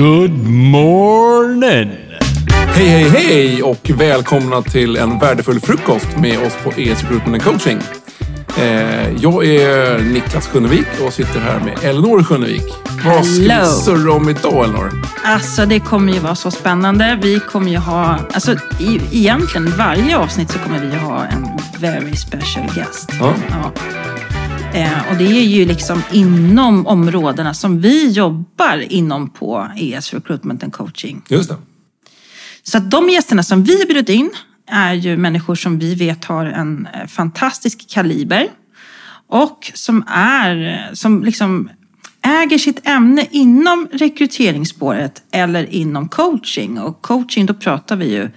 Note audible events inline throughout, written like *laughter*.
Good morning! Hej, hej, hej och välkomna till en värdefull frukost med oss på ES Recruitment and Coaching. Eh, jag är Niklas Sjönnevik och sitter här med Elinor Sjönnevik. Vad ska vi surra om idag, Elinor? Alltså det kommer ju vara så spännande. Vi kommer ju ha, alltså i, egentligen varje avsnitt så kommer vi ha en very special guest. Ja. Ja. Eh, och det är ju liksom inom områdena som vi jobbar inom på ES Recruitment and Coaching. Just det. Så att de gästerna som vi har bjudit in är ju människor som vi vet har en eh, fantastisk kaliber och som är, som liksom äger sitt ämne inom rekryteringsspåret eller inom coaching. Och coaching, då pratar vi ju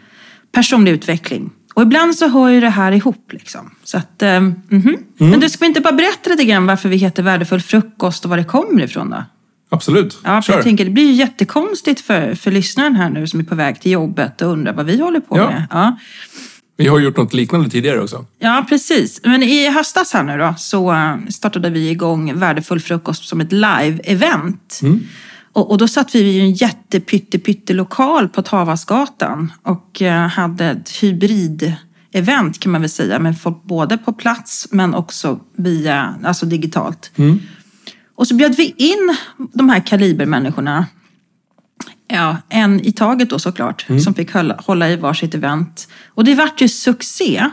personlig utveckling. Och ibland så hör ju det här ihop. Liksom. Så att, eh, mhm. Men du, ska vi inte bara berätta lite grann varför vi heter Värdefull frukost och var det kommer ifrån då? Absolut. Ja, för jag tänker det blir ju jättekonstigt för, för lyssnaren här nu som är på väg till jobbet och undrar vad vi håller på Ja. med. Ja. Vi har gjort något liknande tidigare också. ja, precis. Men i höstas här nu då så eh, startade vi igång Värdefull frukost som ett live-event. Och, och då satt vi i en jättepytte lokal på Tavasgatan och eh, hade ett hybrid-event kan man väl säga med folk både på plats men också via, alltså digitalt. Och så bjöd vi in de här kalibermänniskorna Ja, en i taget då såklart, som fick hålla, hålla i varsitt event. Och det vart ju succé.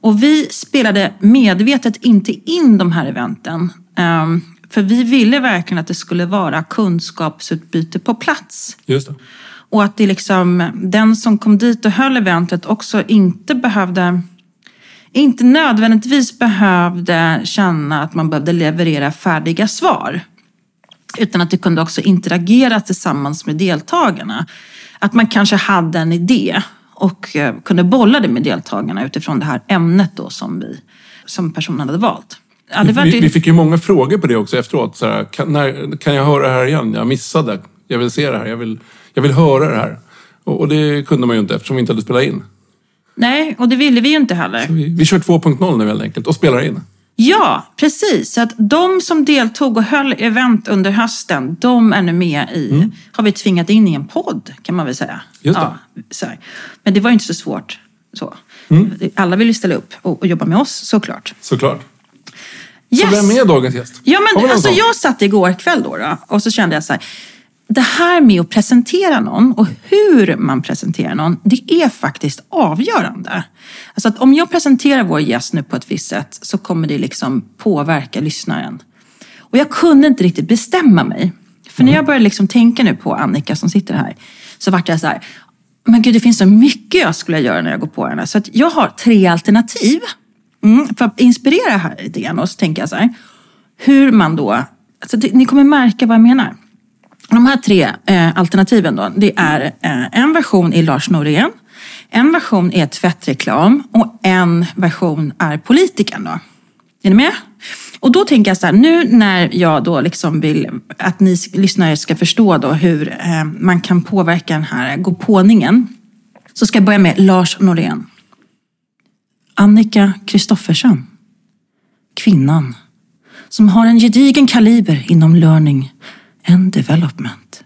Och vi spelade medvetet inte in de här eventen. ehm, för vi ville verkligen att det skulle vara kunskapsutbyte på plats. Just det. Och att det liksom, den som kom dit och höll eventet också inte behövde inte nödvändigtvis behövde känna att man behövde leverera färdiga svar. Utan att det kunde också interagera tillsammans med deltagarna. Att man kanske hade en idé och eh, kunde bolla det med deltagarna utifrån det här ämnet då som, vi, som personen hade valt. Ja, Vi, vi fick ju många frågor på det också efteråt. Så här, kan, när, kan jag höra det här igen? Jag missade. Jag vill se det här. Jag vill, jag vill höra det här. Och, och det kunde man ju inte eftersom vi inte hade spelat in. Nej, och det ville vi ju inte heller. Vi, vi kör 2.0 nu helt enkelt och spelar in. Ja, precis. Så att de som deltog och höll event under hösten, de är nu med i, har vi tvingat in i en podd kan man väl säga. Just det. Ja, så här. Men det var ju inte så svårt. Så. Alla vill ju ställa upp och, och jobba med oss såklart. Såklart. Yes. Så vem är dagens gäst? Ja, men alltså sån? jag satt igår kväll då, då och så kände jag så här. Det här med att presentera någon och hur man presenterar någon, det är faktiskt avgörande. Alltså att om jag presenterar vår gäst nu på ett visst sätt så kommer det liksom påverka lyssnaren. Och jag kunde inte riktigt bestämma mig. För när jag började liksom tänka nu på Annika som sitter här, så vart jag så här, men gud det finns så mycket jag skulle göra när jag går på henne. Så att jag har tre alternativ. Mm, för att inspirera här lite grann. Och så tänker jag så här, hur man då, alltså ni kommer märka vad jag menar. De här tre eh, alternativen då, det är eh, en version i Lars Norén, en version är tvättreklam och en version är politikern då. Är ni med? Och då tänker jag så här, nu när jag då liksom vill att ni lyssnare ska förstå då hur eh, man kan påverka den här gåpåningen. Så ska jag börja med Lars Norén. Annika Kristoffersson. Kvinnan som har en gedigen kaliber inom learning and development.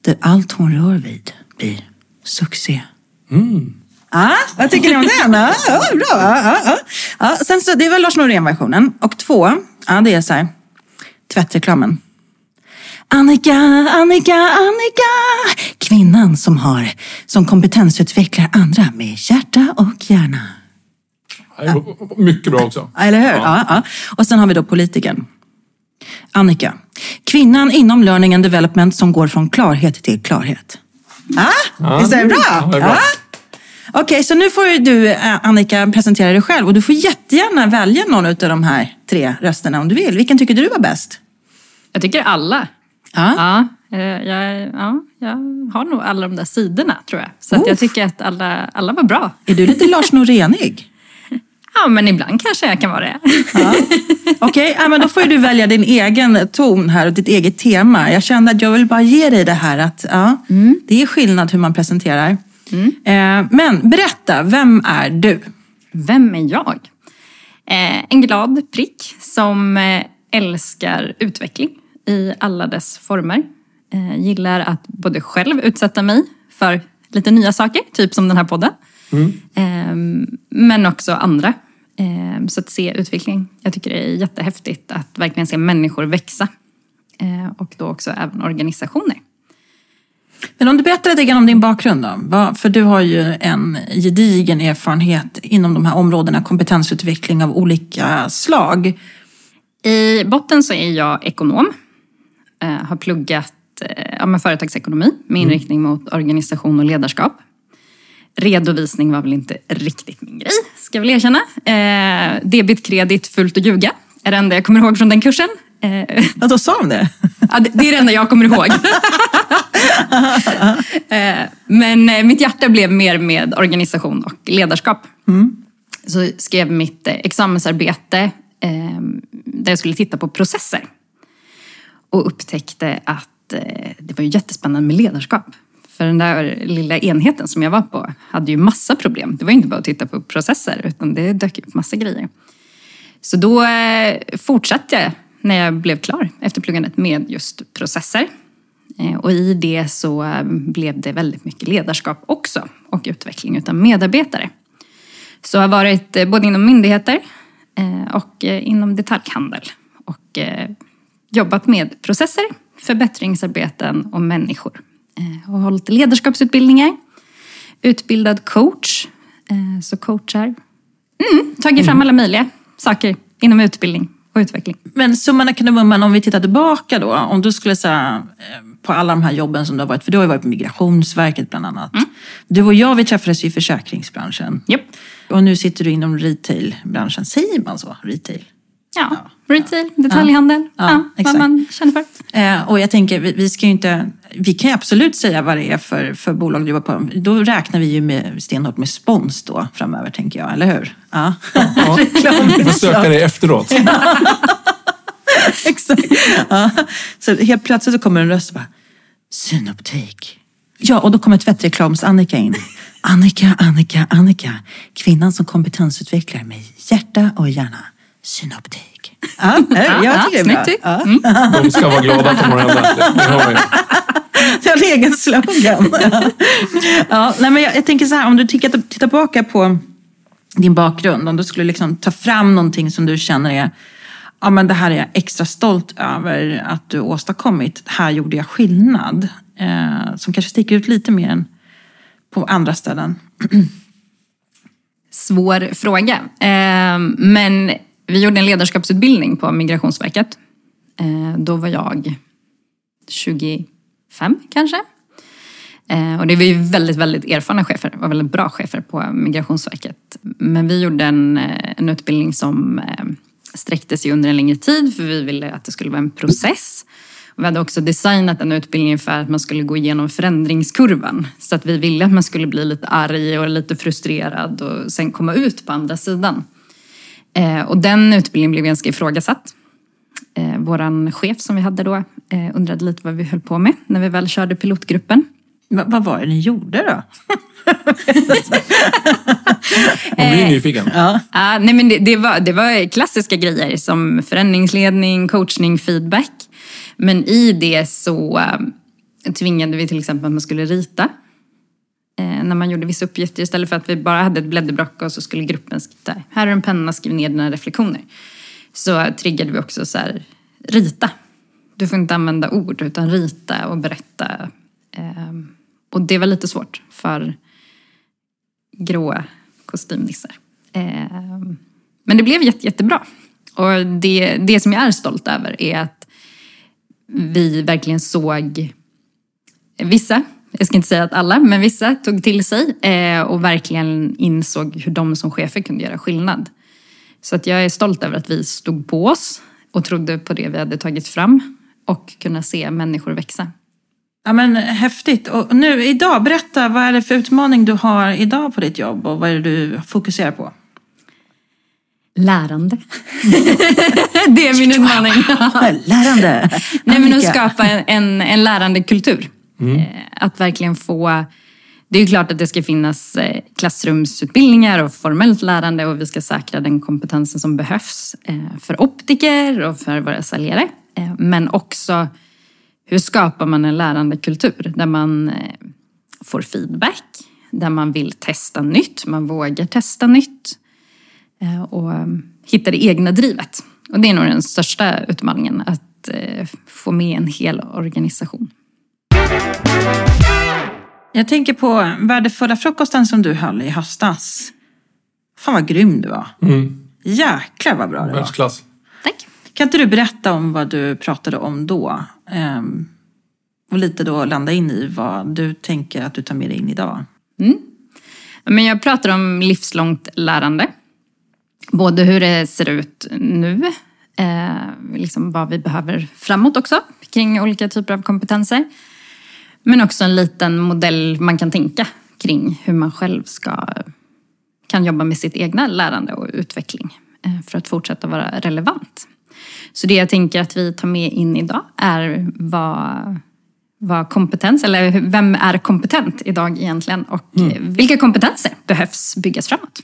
Där allt hon rör vid blir succé. Ja, vad tycker ni om den? Ja, bra. Ja, ja, ja. Sen så, det var Lars Norén-versionen. Och två, ja, det är så här, tvättreklamen. Annika, Annika, Annika! Kvinnan som har, som kompetensutvecklar andra med hjärta och hjärna. Mycket bra också. Ja, Eller hur? Ja. Ja, Och sen har vi då politikern. Annika. Kvinnan inom learning and development som går från klarhet till klarhet. Ah, visst är det bra? Ja, det är bra. Ja. Okej, så nu får ju du eh, Annika presentera dig själv och du får jättegärna välja någon av de här tre rösterna om du vill. Vilken tycker du var bäst? Jag tycker alla. Ja. Ja, eh, jag, ja, jag har nog alla de där sidorna tror jag. Så att jag tycker att alla, alla var bra. Är du lite Lars Norénig? Ja, men ibland kanske jag kan vara det. Ja. Okej, ja, men då får du välja din egen ton här och ditt eget tema. Jag kände att jag vill bara ge dig det här att ja, det är skillnad hur man presenterar. Eh, men berätta, vem är du? Vem är jag? Eh, en glad prick som eh, älskar utveckling i alla dess former. Eh, gillar att både själv utsätta mig för lite nya saker, typ som den här podden. Eh, men också andra. Eh, så att se utveckling. Jag tycker det är jättehäftigt att verkligen se människor växa. Eh, och då också även organisationer. Men om du berättar lite grann om din bakgrund då. För du har ju en gedigen erfarenhet inom de här områdena, kompetensutveckling av olika slag. I botten så är jag ekonom. Har pluggat eh, ja, företagsekonomi med inriktning mot organisation och ledarskap. Redovisning var väl inte riktigt min grej, ska jag väl erkänna. Eh, debit, kredit, fult och ljuga är det enda jag kommer ihåg från den kursen. Eh, Ja, då sa de det. Ja, det, det är det enda jag kommer ihåg. *laughs* Eh, Men eh, mitt hjärta blev mer med organisation och ledarskap. Så skrev mitt eh, examensarbete eh, där jag skulle titta på processer. Och upptäckte att eh, det var ju jättespännande med ledarskap. För den där lilla enheten som jag var på hade ju massa problem. Det var inte bara att titta på processer utan det dök upp massa grejer. Så då eh, fortsatte jag när jag blev klar efter pluggandet med just processer. Eh, och i det så eh, blev det väldigt mycket ledarskap också och utveckling utav medarbetare. Så jag har varit både inom myndigheter och inom detaljhandel och jobbat med processer, förbättringsarbeten och människor. Eh, Och hållit ledarskapsutbildningar, utbildad coach, eh, så coachar tagit fram alla möjliga saker inom utbildning och utveckling. Men summan kardemumman, om vi tittar tillbaka då. Om du skulle säga eh, på alla de här jobben som du har varit, för du har ju varit på Migrationsverket bland annat. Du och jag, vi träffades ju i försäkringsbranschen. Japp. Och nu sitter du inom retailbranschen. Säger man så? Retail? Ja, retail, detaljhandel, Ja, ja, vad man känner för. Och jag tänker, vi, vi ska ju inte... Vi kan ju absolut säga vad det är för, för bolag du jobbar på. Då räknar vi ju med, stenhårt med spons då framöver, tänker jag. Eller hur? Ja. Ja. *laughs* Vi får söka det efteråt. *laughs* *laughs* Exakt. Ja. Så helt plötsligt så kommer en röst och bara, synoptik. Ja, och då kommer tvättreklams-Annika in. Annika, Annika, Annika. Kvinnan som kompetensutvecklar med hjärta och hjärna. Synoptik. Ja, jag ja, tycker det är bra. Ja. De ska vara glada för morgonen. Det, har vi. Det är en egen slogan. *laughs* ja, nej, men jag, jag tänker så här, om du tittar, tittar tillbaka på din bakgrund, om du skulle liksom ta fram någonting som du känner är Ja, men det här är jag extra stolt över att du åstadkommit. Här gjorde jag skillnad. Eh, som kanske sticker ut lite mer än på andra ställen. Svår fråga. Eh, men vi gjorde en ledarskapsutbildning på Migrationsverket. Eh, då var jag 25 kanske. Eh, och det var ju väldigt, väldigt erfarna chefer. Det var väldigt bra chefer på Migrationsverket. Men vi gjorde en, eh, en utbildning som sträckte sig under en längre tid för vi ville att det skulle vara en process. Vi hade också designat den utbildningen för att man skulle gå igenom förändringskurvan. Så att vi ville att man skulle bli lite arg och lite frustrerad och sen komma ut på andra sidan. Eh, och den utbildningen blev ganska ifrågasatt. Eh, våran chef som vi hade då eh, undrade lite vad vi höll på med när vi väl körde pilotgruppen. Va, vad var det ni gjorde då? *laughs* Man blir nyfiken. Ja. Ah, nej men det, det, var, det var klassiska grejer som förändringsledning, coachning, feedback. Men i det så eh, tvingade vi till exempel att man skulle rita. Eh, när man gjorde vissa uppgifter istället för att vi bara hade ett blädderblock och så skulle gruppen skriva här är en penna, skriv ner dina reflektioner. Så triggade vi också så här, rita. Du får inte använda ord utan rita och berätta. Eh, och det var lite svårt för gråa kostymnissar. Eh, men det blev jätte, jättebra. Och det, det som jag är stolt över är att vi verkligen såg vissa, jag ska inte säga att alla, men vissa tog till sig eh, och verkligen insåg hur de som chefer kunde göra skillnad. Så att jag är stolt över att vi stod på oss och trodde på det vi hade tagit fram och kunna se människor växa. Ja, men häftigt. Och nu idag, berätta, vad är det för utmaning du har idag på ditt jobb och vad är det du fokuserar på? Lärande. *laughs* det är min utmaning. Lärande. *laughs* Nej, men att skapa en, en, en lärande Mm. Eh, att verkligen få... Det är ju klart att det ska finnas eh, klassrumsutbildningar och formellt lärande och vi ska säkra den kompetensen som behövs eh, för optiker och för våra säljare. Men också hur skapar man en lärandekultur där man får feedback, där man vill testa nytt, man vågar testa nytt och mm, hitta det egna drivet. Och det är nog den största utmaningen, att få med en hel organisation. Jag tänker på värdefulla frukosten som du höll i höstas. Fan vad grym du var. Jäklar vad bra det var. Världsklass. Tack! Kan inte du berätta om vad du pratade om då? Ehm, och lite då landa in i vad du tänker att du tar med dig in idag. Men jag pratar om livslångt lärande. Både hur det ser ut nu, eh, liksom vad vi behöver framåt också kring olika typer av kompetenser. Men också en liten modell man kan tänka kring hur man själv ska, kan jobba med sitt egna lärande och utveckling eh, för att fortsätta vara relevant. Så det jag tänker att vi tar med in idag är vad, vad kompetens, eller vem är kompetent idag egentligen och eh, vilka kompetenser behövs byggas framåt?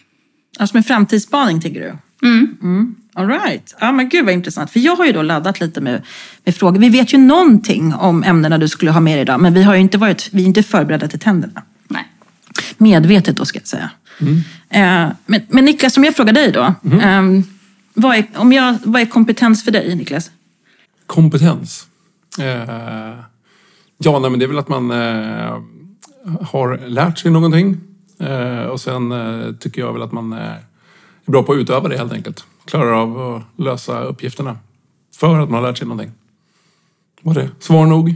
Alltså med framtidsspaning tänker du? Mm. All right. Ja, men gud vad intressant. För jag har ju då laddat lite med, med frågor. Vi vet ju någonting om ämnena du skulle ha med dig idag. Men vi har ju inte varit vi är inte förberedda till tänderna. Nej. Medvetet då ska jag säga. Eh, men, men Niklas, om jag frågar dig då. ehm, vad, är, om jag, vad är kompetens för dig Niklas? Kompetens. Eh, ja, nej, men det är väl att man eh, har lärt sig någonting. Eh, och sen eh, tycker jag väl att man eh, är bra på att utöva det helt enkelt. Klarar av att lösa uppgifterna. För att man har lärt sig någonting. Var det svar nog?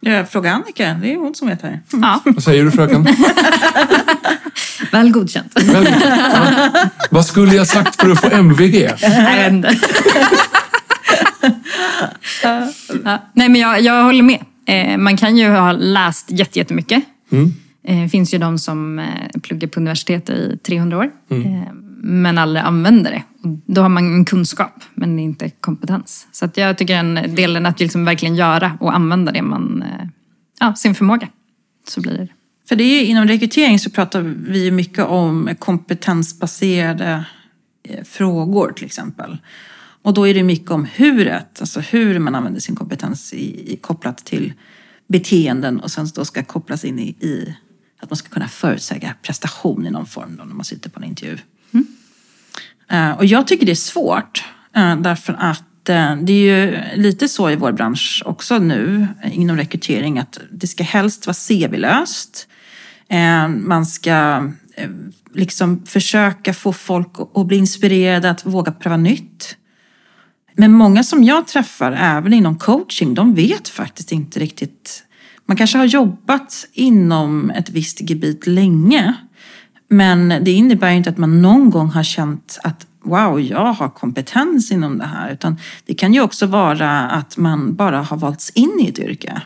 Jag frågar Annika, det är hon som vet här. Ja, *laughs* Vad säger du fröken? *laughs* väl godkänt. Väldigt. Ja. Vad skulle jag sagt för att få MVG? Nej, *laughs* jag vet ja. Nej, men jag, jag håller med. Eh, man kan ju ha läst jätte- jättemycket. Eh, Det finns ju de som eh, pluggar på universitet i 300 år. Eh, men aldrig använder det. Då har man en kunskap, men inte kompetens. Så att jag tycker den delen att liksom verkligen göra och använda det man, eh, ja, sin förmåga. Så blir det. För det är ju, inom rekrytering så pratar vi ju mycket om kompetensbaserade eh, frågor till exempel. Och då är det mycket om huret, alltså hur man använder sin kompetens i, i, kopplat till beteenden och sen då ska kopplas in i, i att man ska kunna förutsäga prestation i någon form då när man sitter på en intervju. Eh, och jag tycker det är svårt eh, därför att eh, det är ju lite så i vår bransch också nu inom rekrytering att det ska helst vara CV-löst. Man ska liksom försöka få folk att bli inspirerade att våga pröva nytt. Men många som jag träffar, även inom coaching, de vet faktiskt inte riktigt. Man kanske har jobbat inom ett visst gebit länge. Men det innebär inte att man någon gång har känt att wow, jag har kompetens inom det här. Utan det kan ju också vara att man bara har valts in i ett yrke.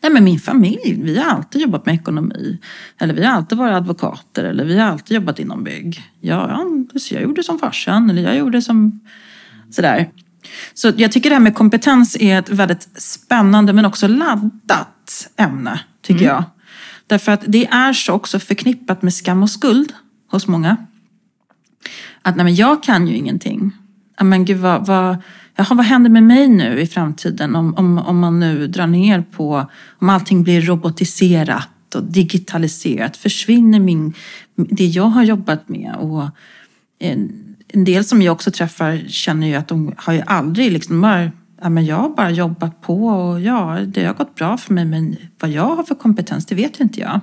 Nej, men min familj, vi har alltid jobbat med ekonomi. Eller vi har alltid varit advokater. Eller vi har alltid jobbat inom bygg. Ja, jag gjorde som farsan. Eller jag gjorde som sådär. Så jag tycker det här med kompetens är ett väldigt spännande men också laddat ämne, tycker jag. Därför att det är så också förknippat med skam och skuld hos många. Att nej men jag kan ju ingenting. Men gud, vad, vad, jaha, vad händer med mig nu i framtiden om, om, om man nu drar ner på, om allting blir robotiserat och digitaliserat. Försvinner min, det jag har jobbat med? Och en, en del som jag också träffar känner ju att de har ju aldrig liksom bara, ja men jag har bara jobbat på och ja, det har gått bra för mig men vad jag har för kompetens det vet inte jag.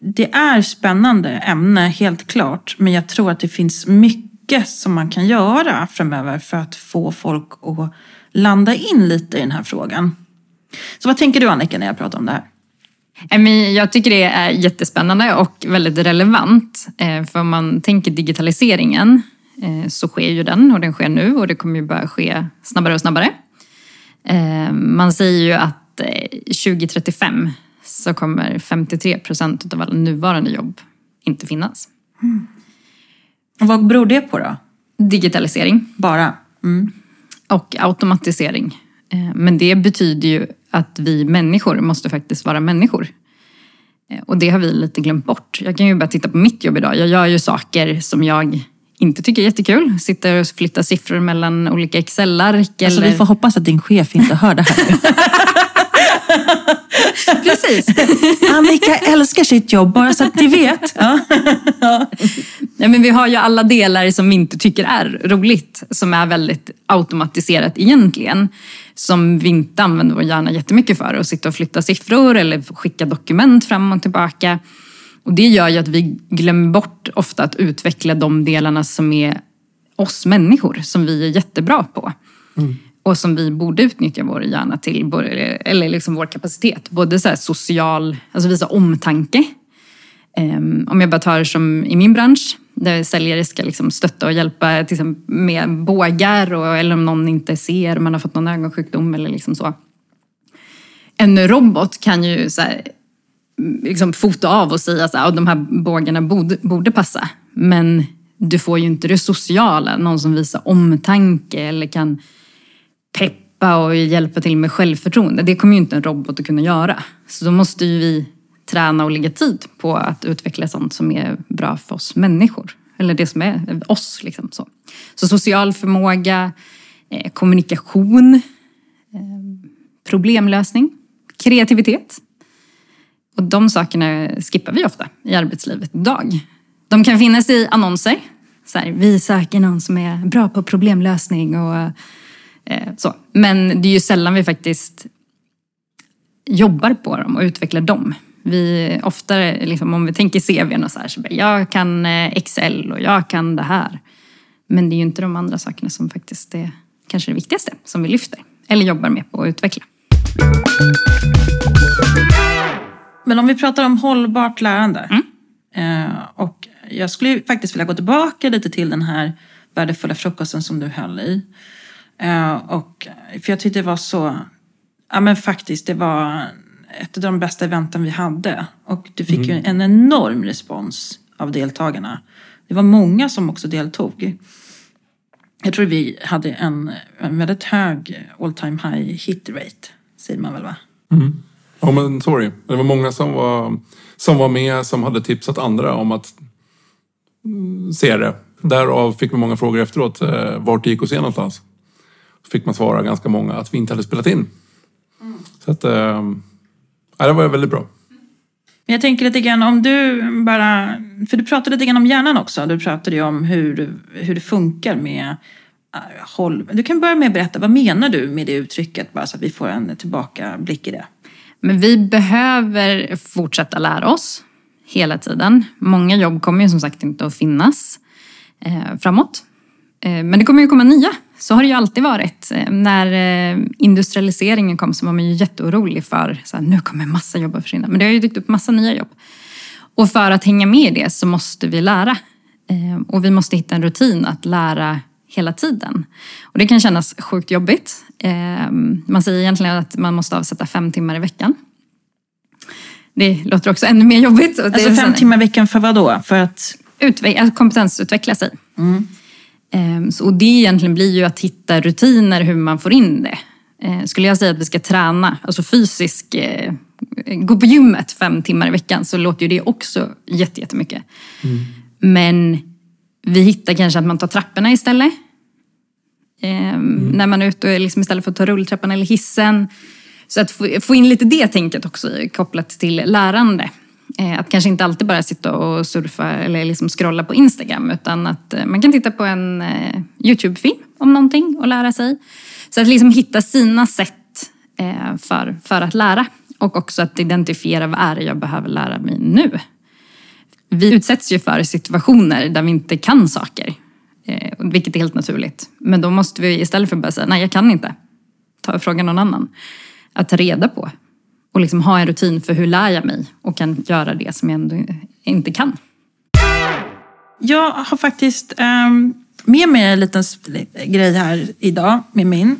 Det är spännande ämne, helt klart, men jag tror att det finns mycket som man kan göra framöver för att få folk att landa in lite i den här frågan. Så vad tänker du Annika när jag pratar om det här? Jag tycker det är jättespännande och väldigt relevant. Eh, för om man tänker digitaliseringen så sker ju den och den sker nu och det kommer ju bara ske snabbare och snabbare. Eh, Man säger ju att eh, 2035 så kommer 53 procent av alla nuvarande jobb inte finnas. Och vad beror det på då? Digitalisering Bara? Mm. och automatisering. Eh, Men det betyder ju att vi människor måste faktiskt vara människor. Eh, Och det har vi lite glömt bort. Jag kan ju bara titta på mitt jobb idag. Jag gör ju saker som jag inte tycker är jättekul. Sitter och flyttar siffror mellan olika Excel-ark. Alltså, eller... vi får hoppas att din chef inte hör det här nu. *laughs* Precis. Annika älskar sitt jobb, bara så att ni vet. Ja. Ja, men vi har ju alla delar som vi inte tycker är roligt, som är väldigt automatiserat egentligen. Som vi inte använder vår hjärna jättemycket för. Att sitta och flytta siffror eller skicka dokument fram och tillbaka. Och det gör ju att vi glömmer bort ofta att utveckla de delarna som är oss människor, som vi är jättebra på. Och som vi borde utnyttja vår hjärna till, eller liksom vår kapacitet. Både så här social, alltså visa omtanke. Ehm, om jag bara tar som i min bransch, där säljare ska liksom stötta och hjälpa till exempel med bågar och, eller om någon inte ser, man har fått någon ögonsjukdom eller liksom så. En robot kan ju så här, liksom fota av och säga att ah, de här bågarna borde, borde passa. Men du får ju inte det sociala, någon som visar omtanke eller kan peppa och hjälpa till med självförtroende. Det kommer ju inte en robot att kunna göra. Så då måste ju vi träna och lägga tid på att utveckla sånt som är bra för oss människor. Eller det som är oss. Liksom, så. så social förmåga, eh, kommunikation, eh, problemlösning, kreativitet. Och de sakerna skippar vi ofta i arbetslivet idag. De kan finnas i annonser. Så här, vi söker någon som är bra på problemlösning och eh, så. Men det är ju sällan vi faktiskt jobbar på dem och utvecklar dem. Vi oftare, liksom, om vi tänker CVn och så här, så bara, jag kan eh, Excel och jag kan det här. Men det är ju inte de andra sakerna som faktiskt är kanske det viktigaste som vi lyfter. Eller jobbar med på att utveckla. Men om vi pratar om hållbart lärande. Eh, och jag skulle faktiskt vilja gå tillbaka lite till den här värdefulla frukosten som du höll i. Eh, och, för jag tyckte det var så, ja men faktiskt det var ett av de bästa eventen vi hade. Och du fick ju en enorm respons av deltagarna. Det var många som också deltog. Jag tror vi hade en, en väldigt hög all time high hit rate, säger man väl va? Ja men sorry. Det var många som var, som var med som hade tipsat andra om att mm, se det. Därav fick vi många frågor efteråt. Eh, vart det gick att se någonstans. Så fick man svara ganska många att vi inte hade spelat in. Så att... Eh, ja, det var väldigt bra. Men jag tänker lite grann om du bara, för du pratade lite grann om hjärnan också. Du pratade ju om hur, hur det funkar med äh, håll. Du kan börja med att berätta, vad menar du med det uttrycket? Bara så att vi får en tillbakablick i det. Men vi behöver fortsätta lära oss hela tiden. Många jobb kommer ju som sagt inte att finnas eh, framåt. Eh, men det kommer ju komma nya. Så har det ju alltid varit. Eh, när eh, industrialiseringen kom så var man ju jätteorolig för så här, nu kommer massa jobb att försvinna. Men det har ju dykt upp massa nya jobb. Och för att hänga med i det så måste vi lära. Eh, och vi måste hitta en rutin att lära hela tiden. Och det kan kännas sjukt jobbigt. Eh, man säger egentligen att man måste avsätta fem timmar i veckan. Det låter också ännu mer jobbigt. Alltså är fem timmar i veckan för vad då? För att, utve- kompetensutveckla sig. Ehm, så- Och det egentligen blir ju att hitta rutiner hur man får in det. Eh, Skulle jag säga att vi ska träna, alltså fysisk, eh, gå på gymmet fem timmar i veckan så låter ju det också jätte- jättemycket. Men vi hittar kanske att man tar trapporna istället. Ehm, När man är ute och liksom istället för att ta rulltrappan eller hissen. Så att få, in lite det tänket också kopplat till lärande. Eh, Att kanske inte alltid bara sitta och surfa eller liksom scrolla på Instagram utan att eh, man kan titta på en eh, YouTube-film om någonting och lära sig. Så att liksom hitta sina sätt för, för att lära och också att identifiera vad är det jag behöver lära mig nu. Vi utsätts ju för situationer där vi inte kan saker, eh, vilket är helt naturligt. Men då måste vi istället för att bara säga nej jag kan inte, ta fråga någon annan. Att ta reda på och liksom ha en rutin för hur lär jag mig och kan göra det som jag ändå inte kan. Jag har faktiskt um, med mig en liten grej här idag med min.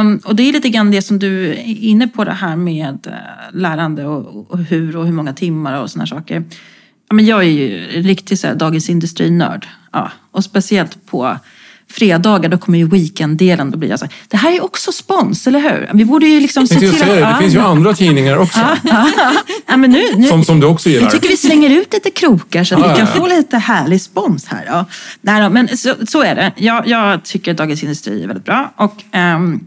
Um, och det är lite grann det som du är inne på det här med eh, lärande och, och hur och hur många timmar och sådana saker. Ja, men jag är ju riktig så här, Dagens Industri-nörd. Ja, och speciellt på fredagar, då kommer ju weekenddelen. Då blir jag så här, det här är också spons, eller hur? Vi borde ju liksom se Jag till säga det, det finns ju andra tidningar också. ja, men nu, nu, Som, som du också jag gillar. tycker vi slänger ut lite krokar så att vi kan få lite härlig spons här. Ja. Nej då, men så, så är det. Jag, jag tycker att Dagens Industri är väldigt bra. Och ehm,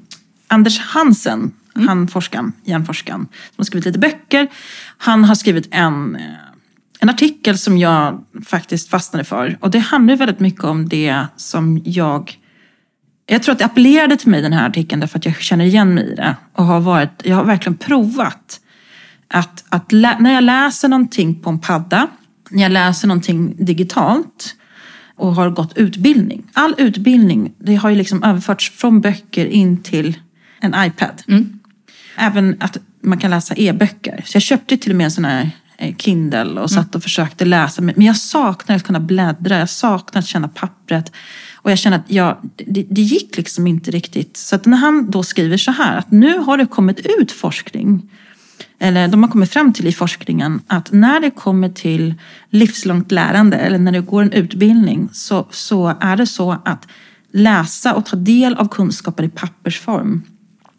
Anders Hansen, han forskaren, hjärnforskaren, som har skrivit lite böcker. Han har skrivit en, en artikel som jag faktiskt fastnade för. Och det handlar väldigt mycket om det som jag jag tror att det appellerade till mig den här artikeln därför att jag känner igen mig i det. Och har varit, jag har verkligen provat att, att lä- när jag läser någonting på en padda, när jag läser någonting digitalt och har gått utbildning. All utbildning det har ju liksom överförts från böcker in till en iPad. Även att man kan läsa e-böcker. Så jag köpte till och med en sån här Kindle och satt och försökte läsa. Men men jag saknar att kunna bläddra, jag saknar att känna pappret. Och jag känner att jag, det, det gick liksom inte riktigt. Så att när han då skriver så här, att nu har det kommit ut forskning eller de har kommit fram till i forskningen att när det kommer till livslångt lärande eller när det går en utbildning så, så är det så att läsa och ta del av kunskaper i pappersform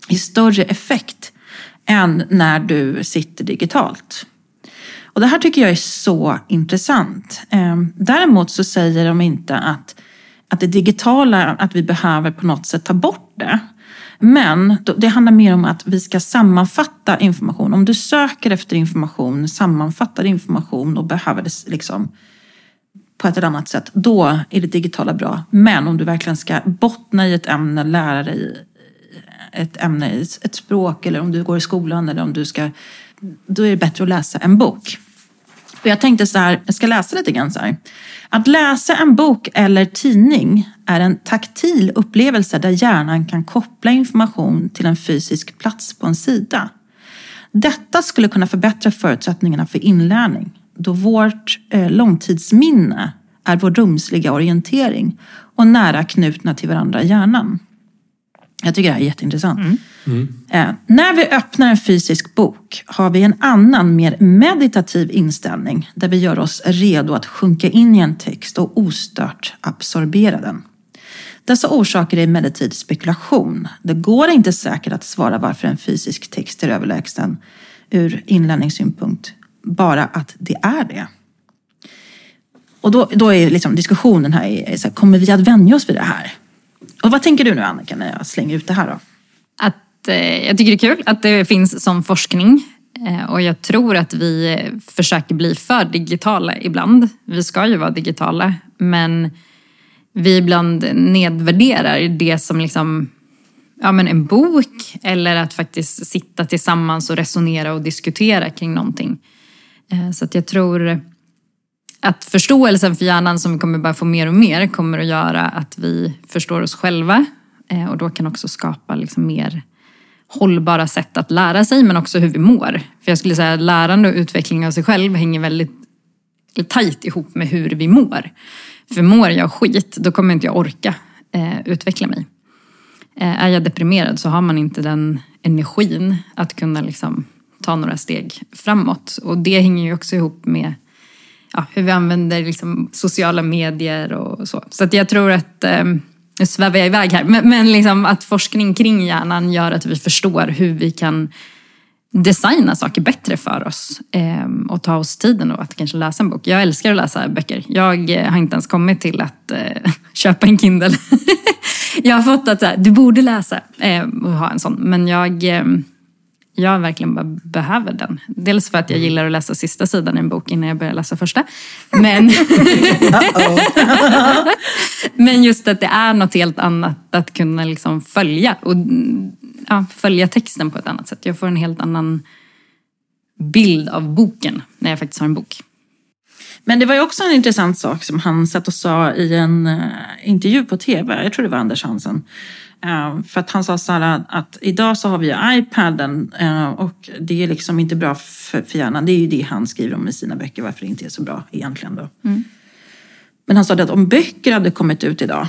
i större effekt än när du sitter digitalt. Och det här tycker jag är så intressant. Ehm, däremot så säger de inte att, att det digitala, att vi behöver på något sätt ta bort det. Men det handlar mer om att vi ska sammanfatta information. Om du söker efter information, sammanfattar information och behöver det liksom på ett eller annat sätt, då är det digitala bra. Men om du verkligen ska bottna i ett ämne, lära dig ett ämne, ett språk eller om du går i skolan eller om du ska, då är det bättre att läsa en bok. Och jag tänkte så här, jag ska läsa lite grann så här. Att läsa en bok eller tidning är en taktil upplevelse där hjärnan kan koppla information till en fysisk plats på en sida. Detta skulle kunna förbättra förutsättningarna för inlärning då vårt eh, långtidsminne är vår rumsliga orientering och nära knutna till varandra i hjärnan. Jag tycker det här är jätteintressant. Eh, när vi öppnar en fysisk bok har vi en annan, mer meditativ inställning där vi gör oss redo att sjunka in i en text och ostört absorbera den. Dessa orsaker är emellertid spekulation. Det går inte säkert att svara varför en fysisk text är överlägsen ur inlärningssynpunkt. Bara att det är det. Och då, då är liksom diskussionen här, är så här, kommer vi att vänja oss vid det här? Och vad tänker du nu Annika när jag slänger ut det här då? Att, eh, jag tycker det är kul att det finns som forskning. Eh, och jag tror att vi försöker bli för digitala ibland. Vi ska ju vara digitala. Men vi ibland nedvärderar det som liksom, ja, men en bok eller att faktiskt sitta tillsammans och resonera och diskutera kring någonting. Eh, Så att jag tror att förståelsen för hjärnan som vi kommer bara få mer och mer kommer att göra att vi förstår oss själva eh, och då kan också skapa liksom mer hållbara sätt att lära sig men också hur vi mår. För jag skulle säga att lärande och utveckling av sig själv hänger väldigt tajt ihop med hur vi mår. För mår jag skit, då kommer inte jag orka eh, utveckla mig. Eh, är jag deprimerad så har man inte den energin att kunna liksom, ta några steg framåt. Och det hänger ju också ihop med ja, hur vi använder liksom, sociala medier och så. Så att jag tror att, eh, nu svävar jag iväg här, men, men liksom att forskning kring hjärnan gör att vi förstår hur vi kan designa saker bättre för oss eh, och ta oss tiden och att kanske läsa en bok. Jag älskar att läsa böcker. Jag eh, har inte ens kommit till att eh, *laughs* köpa en Kindle. *laughs* jag har fått att så här, du borde läsa eh, och ha en sån. Men jag, eh, jag verkligen bara behöver den. Dels för att jag gillar att läsa sista sidan i en bok innan jag börjar läsa första. Men, *laughs* men just att det är något helt annat att kunna liksom följa. Och, ja, följa texten på ett annat sätt. Jag får en helt annan bild av boken när jag faktiskt har en bok. Men det var ju också en intressant sak som han satt och sa i en eh, intervju på tv. Jag tror det var Anders Hansen. Eh, för att han sa så här att, idag så har vi iPaden eh, och det är liksom inte bra för, för hjärnan. Det är ju det han skriver om i sina böcker, varför det inte är så bra egentligen då. Men han sa att om böcker hade kommit ut idag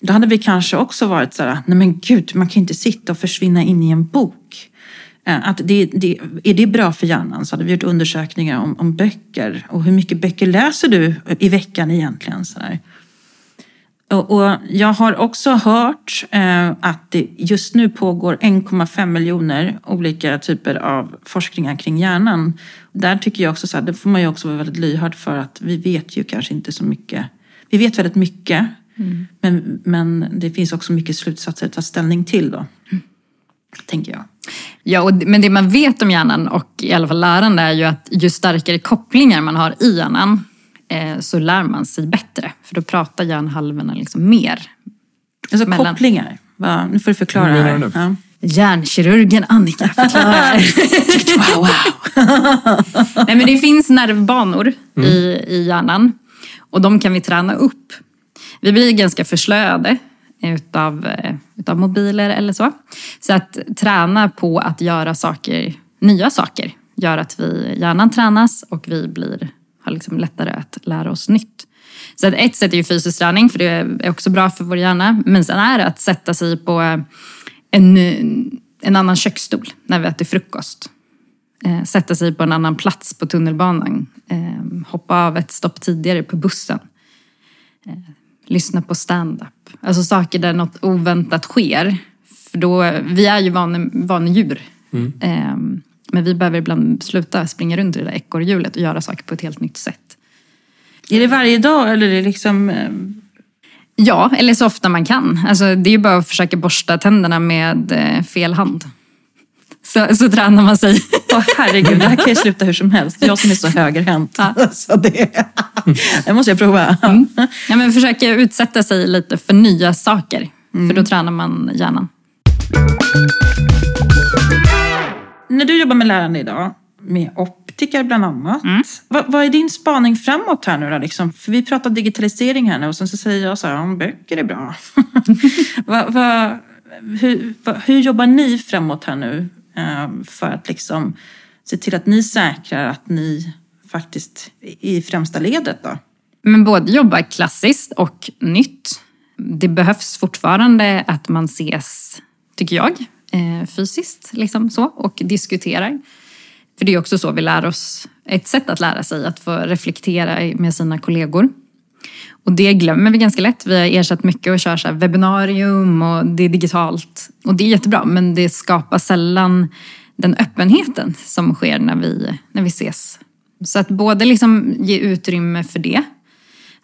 då hade vi kanske också varit så här, nej men gud, man kan inte sitta och försvinna in i en bok. Eh, Att det, det, är det bra för hjärnan? Så hade vi gjort undersökningar om, om böcker och hur mycket böcker läser du i veckan egentligen? Så där. Och, jag har också hört eh, att det just nu pågår 1,5 miljoner olika typer av forskningar kring hjärnan. Där tycker jag också så här, det får man ju också vara väldigt lyhörd för att vi vet ju kanske inte så mycket. Vi vet väldigt mycket, men, men det finns också mycket slutsatser att ta ställning till då. Tänker jag. Ja, och, men det man vet om hjärnan och i alla fall lärande är ju att ju starkare kopplingar man har i hjärnan så lär man sig bättre. För då pratar hjärnhalvorna liksom mer. Alltså Mellan- kopplingar. Va? Nu får du förklara menar här. du? Ja. Hjärnkirurgen Annika *laughs* förklarar. Wow, wow. Nej, men det finns nervbanor i, i hjärnan och de kan vi träna upp. Vi blir ganska förslöade utav, eh, utav mobiler eller så. Så att träna på att göra saker, nya saker gör att vi, hjärnan tränas och vi blir, har liksom lättare att lära oss nytt. Så att ett sätt är ju fysisk träning för det är också bra för vår hjärna. Men sen är det att sätta sig på en, en annan köksstol när vi äter frukost eh, sätta sig på en annan plats på tunnelbanan, eh, hoppa av ett stopp tidigare på bussen, eh, lyssna på stand-up. Alltså saker där något oväntat sker. För då, vi är ju vane, vanedjur. Eh, men vi behöver ibland sluta springa runt i det där ekorrhjulet och göra saker på ett helt nytt sätt. Är det varje dag eller är det liksom... eh, Ja, eller så ofta man kan. Alltså, det är ju bara att försöka borsta tänderna med eh, fel hand. Så, så tränar man sig. Åh herregud, det här kan ju sluta hur som helst. Jag som är så högerhänt. Så det, det måste jag prova. Ja, men försöka utsätta sig lite för nya saker. För då tränar man hjärnan. När du jobbar med lärande idag, med optiker bland annat. Mm. Vad, vad är din spaning framåt här nu då? Liksom? För vi pratar digitalisering här nu och sen så säger jag så här, ja, böcker är bra. *laughs* vad, vad, hur, hur jobbar ni framåt här nu eh, för att liksom se till att ni säkrar att ni faktiskt är i främsta ledet då? Men både jobba klassiskt och nytt. Det behövs fortfarande att man ses, tycker jag, eh, fysiskt liksom så, och diskuterar. För det är också så vi lär oss, ett sätt att lära sig, att få reflektera med sina kollegor. Och det glömmer vi ganska lätt. Vi har ersatt mycket och kör så här webbinarium och det är digitalt. Och det är jättebra, men det skapar sällan den öppenheten som sker när vi, när vi ses. Så att både liksom ge utrymme för det,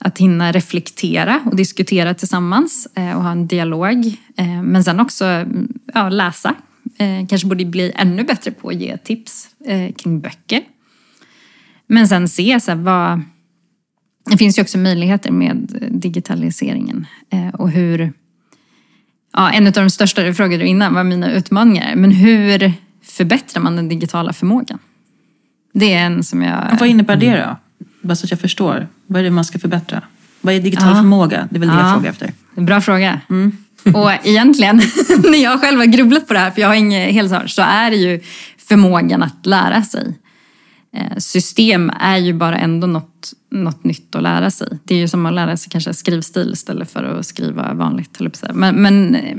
att hinna reflektera och diskutera tillsammans eh, och ha en dialog. Eh, men sen också mm, ja, läsa. Eh, kanske borde bli ännu bättre på att ge tips kring böcker. Men sen se så här, vad... Det finns ju också möjligheter med digitaliseringen och hur... Ja, en av de största du frågade innan var mina utmaningar. Men hur förbättrar man den digitala förmågan? Det är en som jag... Och vad innebär det då? Bara så att jag förstår. Vad är det man ska förbättra? Vad är digital Ja. förmåga? Det är väl det jag Ja. frågar efter. Bra fråga. *laughs* Och egentligen, *laughs* när jag själv har grubblat på det här, för jag har inget helt så är det ju förmågan att lära sig. Eh, System är ju bara ändå något, något nytt att lära sig. Det är ju som att lära sig kanske skrivstil istället för att skriva vanligt. jag. Men, men, eh,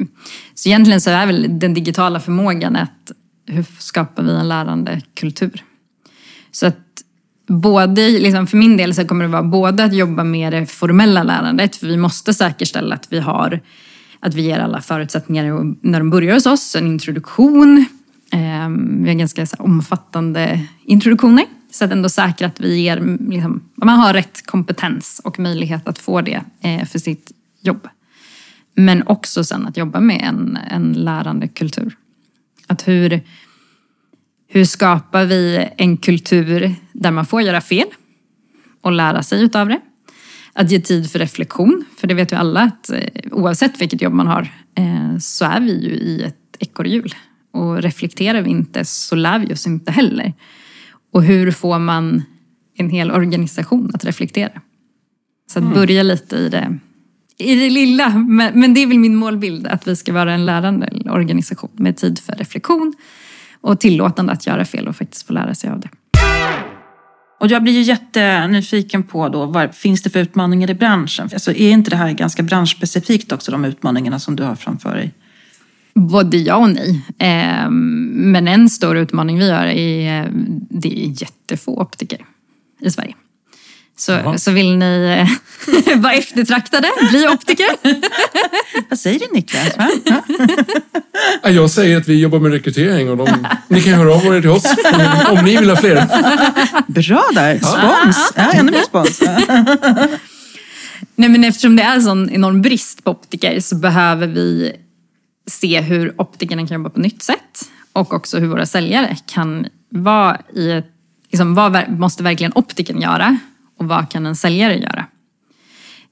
så egentligen så är väl den digitala förmågan att hur skapar vi en lärande kultur? Så att både, liksom för min del så kommer det vara både att jobba med det formella lärandet, för vi måste säkerställa att vi har att vi ger alla förutsättningar när de börjar hos oss, en introduktion. Ehm, vi har ganska omfattande introduktioner. Så att ändå säkra att vi ger, liksom, man har rätt kompetens och möjlighet att få det eh, för sitt jobb. Men också sen att jobba med en, en lärande kultur. Att hur, hur skapar vi en kultur där man får göra fel och lära sig utav det? Att ge tid för reflektion, för det vet ju alla att eh, oavsett vilket jobb man har eh, så är vi ju i ett ekorrhjul. Och reflekterar vi inte så lär vi oss inte heller. Och hur får man en hel organisation att reflektera? Så att börja lite i det, i det lilla. Men, men det är väl min målbild, att vi ska vara en lärande organisation med tid för reflektion och tillåtande att göra fel och faktiskt få lära sig av det. Och jag blir ju jättenyfiken på då, vad finns det för utmaningar i branschen? Alltså, är inte det här ganska branschspecifikt också, de utmaningarna som du har framför dig? Både ja och nej. Eh, Men en stor utmaning vi har är det är jättefå optiker i Sverige. Så, så vill ni eh, *laughs* vara eftertraktade, bli optiker. *laughs* Vad säger du Niklas? Jag säger att vi jobbar med rekrytering och de, ni kan höra av er till oss om, ni vill ha fler. Bra där! Spons! Ja, ännu mer spons. *laughs* Nej, men eftersom det är sån enorm brist på optiker så behöver vi se hur optikerna kan jobba på nytt sätt och också hur våra säljare kan vara i ett, liksom, vad måste verkligen optiken göra och vad kan en säljare göra?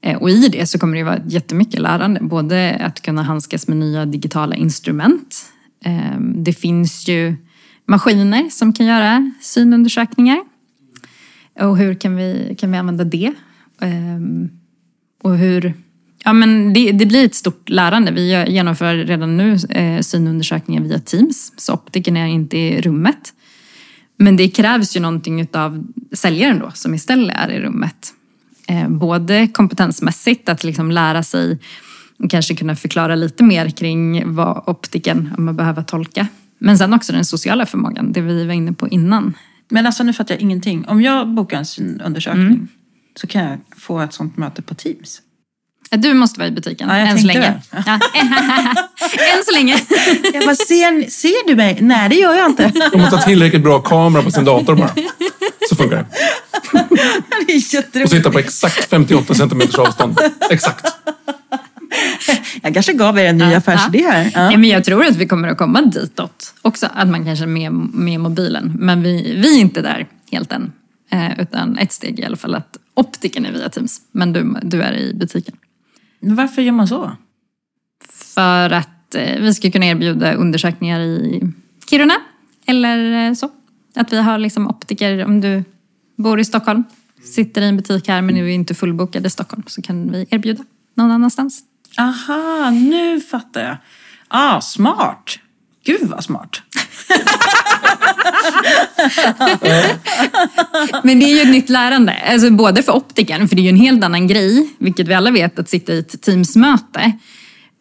Eh, och i det så kommer det vara jättemycket lärande, både att kunna handskas med nya digitala instrument. Ehm, det finns ju maskiner som kan göra synundersökningar. Och hur kan vi, kan vi använda det? Ehm, och hur... Ja, men det, det blir ett stort lärande. Vi genomför redan nu eh, synundersökningar via Teams, så optiken är inte i rummet. Men det krävs ju någonting av säljaren då, som istället är i rummet. Eh, både kompetensmässigt, att liksom lära sig och kanske kunna förklara lite mer kring vad optiken, om man behöver tolka. Men sen också den sociala förmågan, det vi var inne på innan. Men alltså nu fattar jag ingenting. Om jag bokar en synundersökning så kan jag få ett sånt möte på Teams. Du måste vara i butiken, Ja, jag än så länge. Ja. *laughs* än så länge. Jag bara, ser, ser du mig? Nej, det gör jag inte. De måste ha tillräckligt bra kamera på sin dator bara. Så funkar det. Det är Och sitta på exakt 58 centimeters avstånd. Exakt. Jag kanske gav er en ny Ja, affärsidé här. Ja. Nej, men jag tror att vi kommer att komma ditåt också. Att man kanske är med, med mobilen. Men vi, vi är inte där helt än. Eh, utan ett steg i alla fall att optiken är via Teams. Men du, du är i butiken. Men Varför gör man så? För att eh, vi ska kunna erbjuda undersökningar i Kiruna. Eller eh, så. Att vi har liksom optiker, om du bor i Stockholm, sitter i en butik här men nu är inte fullbokad i Stockholm. Så kan vi erbjuda någon annanstans. Aha, nu fattar jag. Ah, smart. Gud vad smart. *laughs* Men det är ju ett nytt lärande. Alltså både för optikern, för det är ju en helt annan grej, vilket vi alla vet, att sitta i ett Teamsmöte.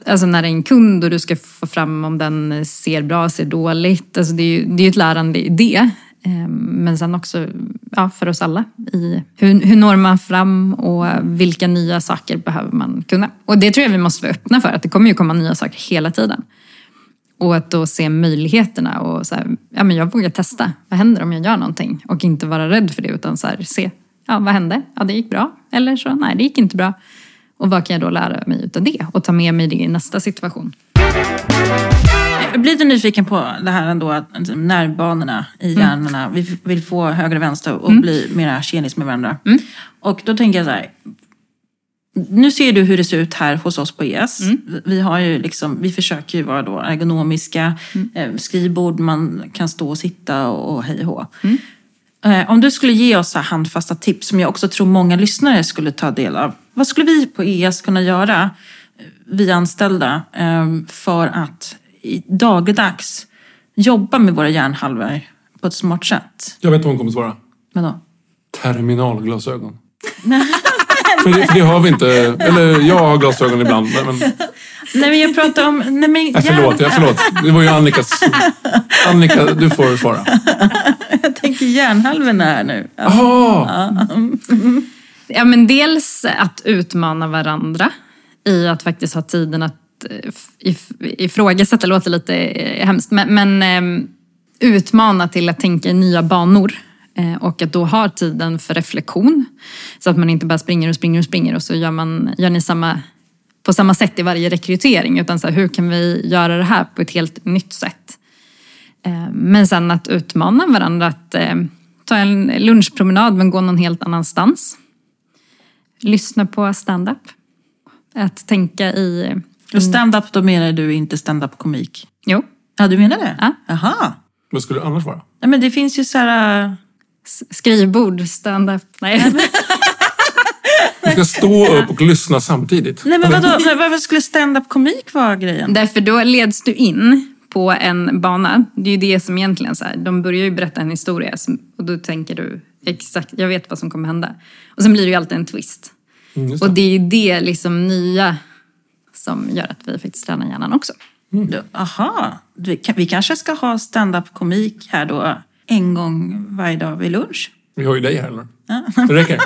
Alltså när det är en kund och du ska få fram om den ser bra, ser dåligt. Alltså det är ju det är ett lärande i det. Ehm, men sen också ja, för oss alla. I hur, hur når man fram och vilka nya saker behöver man kunna? Och det tror jag vi måste vara öppna för, att det kommer ju komma nya saker hela tiden. Och att då se möjligheterna och så här, ja men jag vågar testa. Vad händer om jag gör någonting? Och inte vara rädd för det utan så här, se, ja vad hände? Ja det gick bra. Eller så, nej det gick inte bra. Och vad kan jag då lära mig utav det? Och ta med mig det i nästa situation. Jag blir lite nyfiken på det här ändå att nervbanorna i hjärnorna, vi vill få höger och vänster och bli mera tjenis med varandra. Och då tänker jag så här, nu ser du hur det ser ut här hos oss på ES. Vi, har ju liksom, vi försöker ju vara då ergonomiska, eh, skrivbord, man kan stå och sitta och, hej och hå. Eh, Om du skulle ge oss handfasta tips som jag också tror många lyssnare skulle ta del av. Vad skulle vi på ES kunna göra, eh, vi anställda, för att dagligdags jobba med våra hjärnhalvor på ett smart sätt? Jag vet vad hon kommer svara. Vadå? Terminalglasögon. *laughs* för, det, det har vi inte. Eller jag har glasögon ibland. Men, men, Nej men jag pratar om... Nej, men nej, förlåt, ja, förlåt. Det var ju Annikas... Annika, du får svara. Jag tänker hjärnhalvorna här nu. Ja. Jaha! Ja, men dels att utmana varandra i att faktiskt ha tiden att eh, if- ifrågasätta, låter lite eh, hemskt, men, men eh, utmana till att tänka i nya banor. Eh, och att då ha tiden för reflektion. Så att man inte bara springer och springer och springer och så gör, man, gör ni samma, på samma sätt i varje rekrytering. Utan så här, hur kan vi göra det här på ett helt nytt sätt? Eh, Men sen att utmana varandra att eh, ta en lunchpromenad men gå någon helt annanstans. Lyssna på stand-up. Att tänka i... Och stand-up, då menar du inte stand-up komik? Jo, Ja, du menar det? Ja. Jaha. Vad skulle det annars vara? Nej, men det finns ju så här... skrivbord, stand-up. Nej. Vi ska stå upp och lyssna samtidigt. Nej, men vadå? *laughs* Varför skulle stand-up komik vara grejen? Därför då leds du in på en bana. Det är ju det som egentligen så här, de börjar ju berätta en historia och då tänker du exakt, jag vet vad som kommer hända. Och sen blir det ju alltid en twist. Mm, Och det. är det liksom nya som gör att vi faktiskt tränar hjärnan också. Du, Aha. Vi kanske ska ha stand-up komik här då en gång varje dag vid lunch? Vi har ju dig här, eller? *laughs* Det räcker.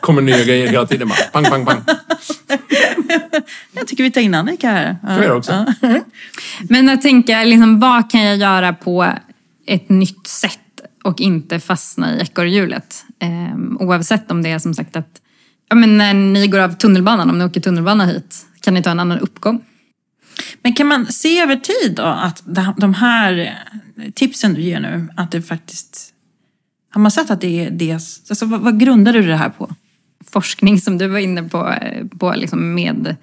kommer nya grejer hela tiden. Bara, pang, pang, pang. Jag tycker vi tar in Annika här. Ja. Jag också. Ja. *laughs* Men jag tänker, liksom, vad kan jag göra på ett nytt sätt och inte fastna i ekorrhjulet? Eh, oavsett om det är som sagt att ja, men när ni går av tunnelbanan, om ni åker tunnelbana hit, kan ni ta en annan uppgång? Men kan man se över tid då att de- här tipsen du ger nu, att det faktiskt... Har man sett att det är det... Alltså, vad, vad grundar du det här på? forskning som du var inne på, eh, på liksom med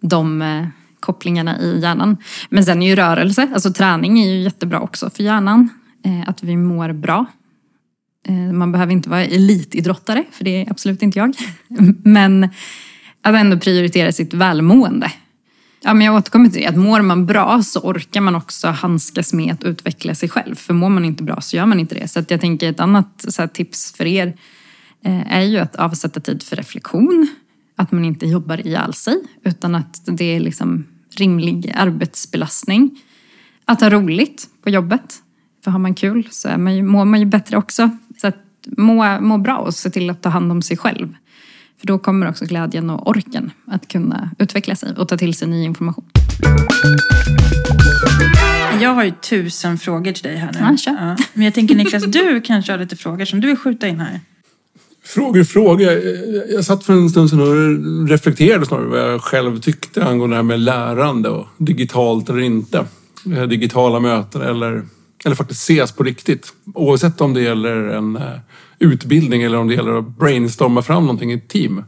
de eh, kopplingarna i hjärnan. Men sen är ju rörelse, alltså träning är ju jättebra också för hjärnan. Eh, att vi mår bra. Man behöver inte vara elitidrottare, för det är absolut inte jag. *laughs* Men att ändå prioritera sitt välmående. Ja, men jag återkommer till det, att mår man bra så orkar man också handskas med att utveckla sig själv. För mår man inte bra så gör man inte det. Så att jag tänker ett annat så här, tips för er eh, är ju att avsätta tid för reflektion. Att man inte jobbar ihjäl sig utan att det är liksom rimlig arbetsbelastning. Att ha roligt på jobbet. För har man kul så är man ju, mår man ju bättre också. Så att må, må bra och se till att ta hand om sig själv. För då kommer också glädjen och orken att kunna utveckla sig och ta till sig ny information. Jag har ju tusen frågor till dig här nu. Ja, kör. Men jag tänker Niklas, du *laughs* kanske har lite frågor som du vill skjuta in här. Frågor, frågor. Jag- satt för en stund sedan och reflekterade snarare vad jag själv tyckte angående det här med lärande och digitalt eller inte. Digitala möten eller, eller faktiskt ses på riktigt. Oavsett om det gäller en eh, utbildning eller om det gäller att brainstorma fram någonting i ett team.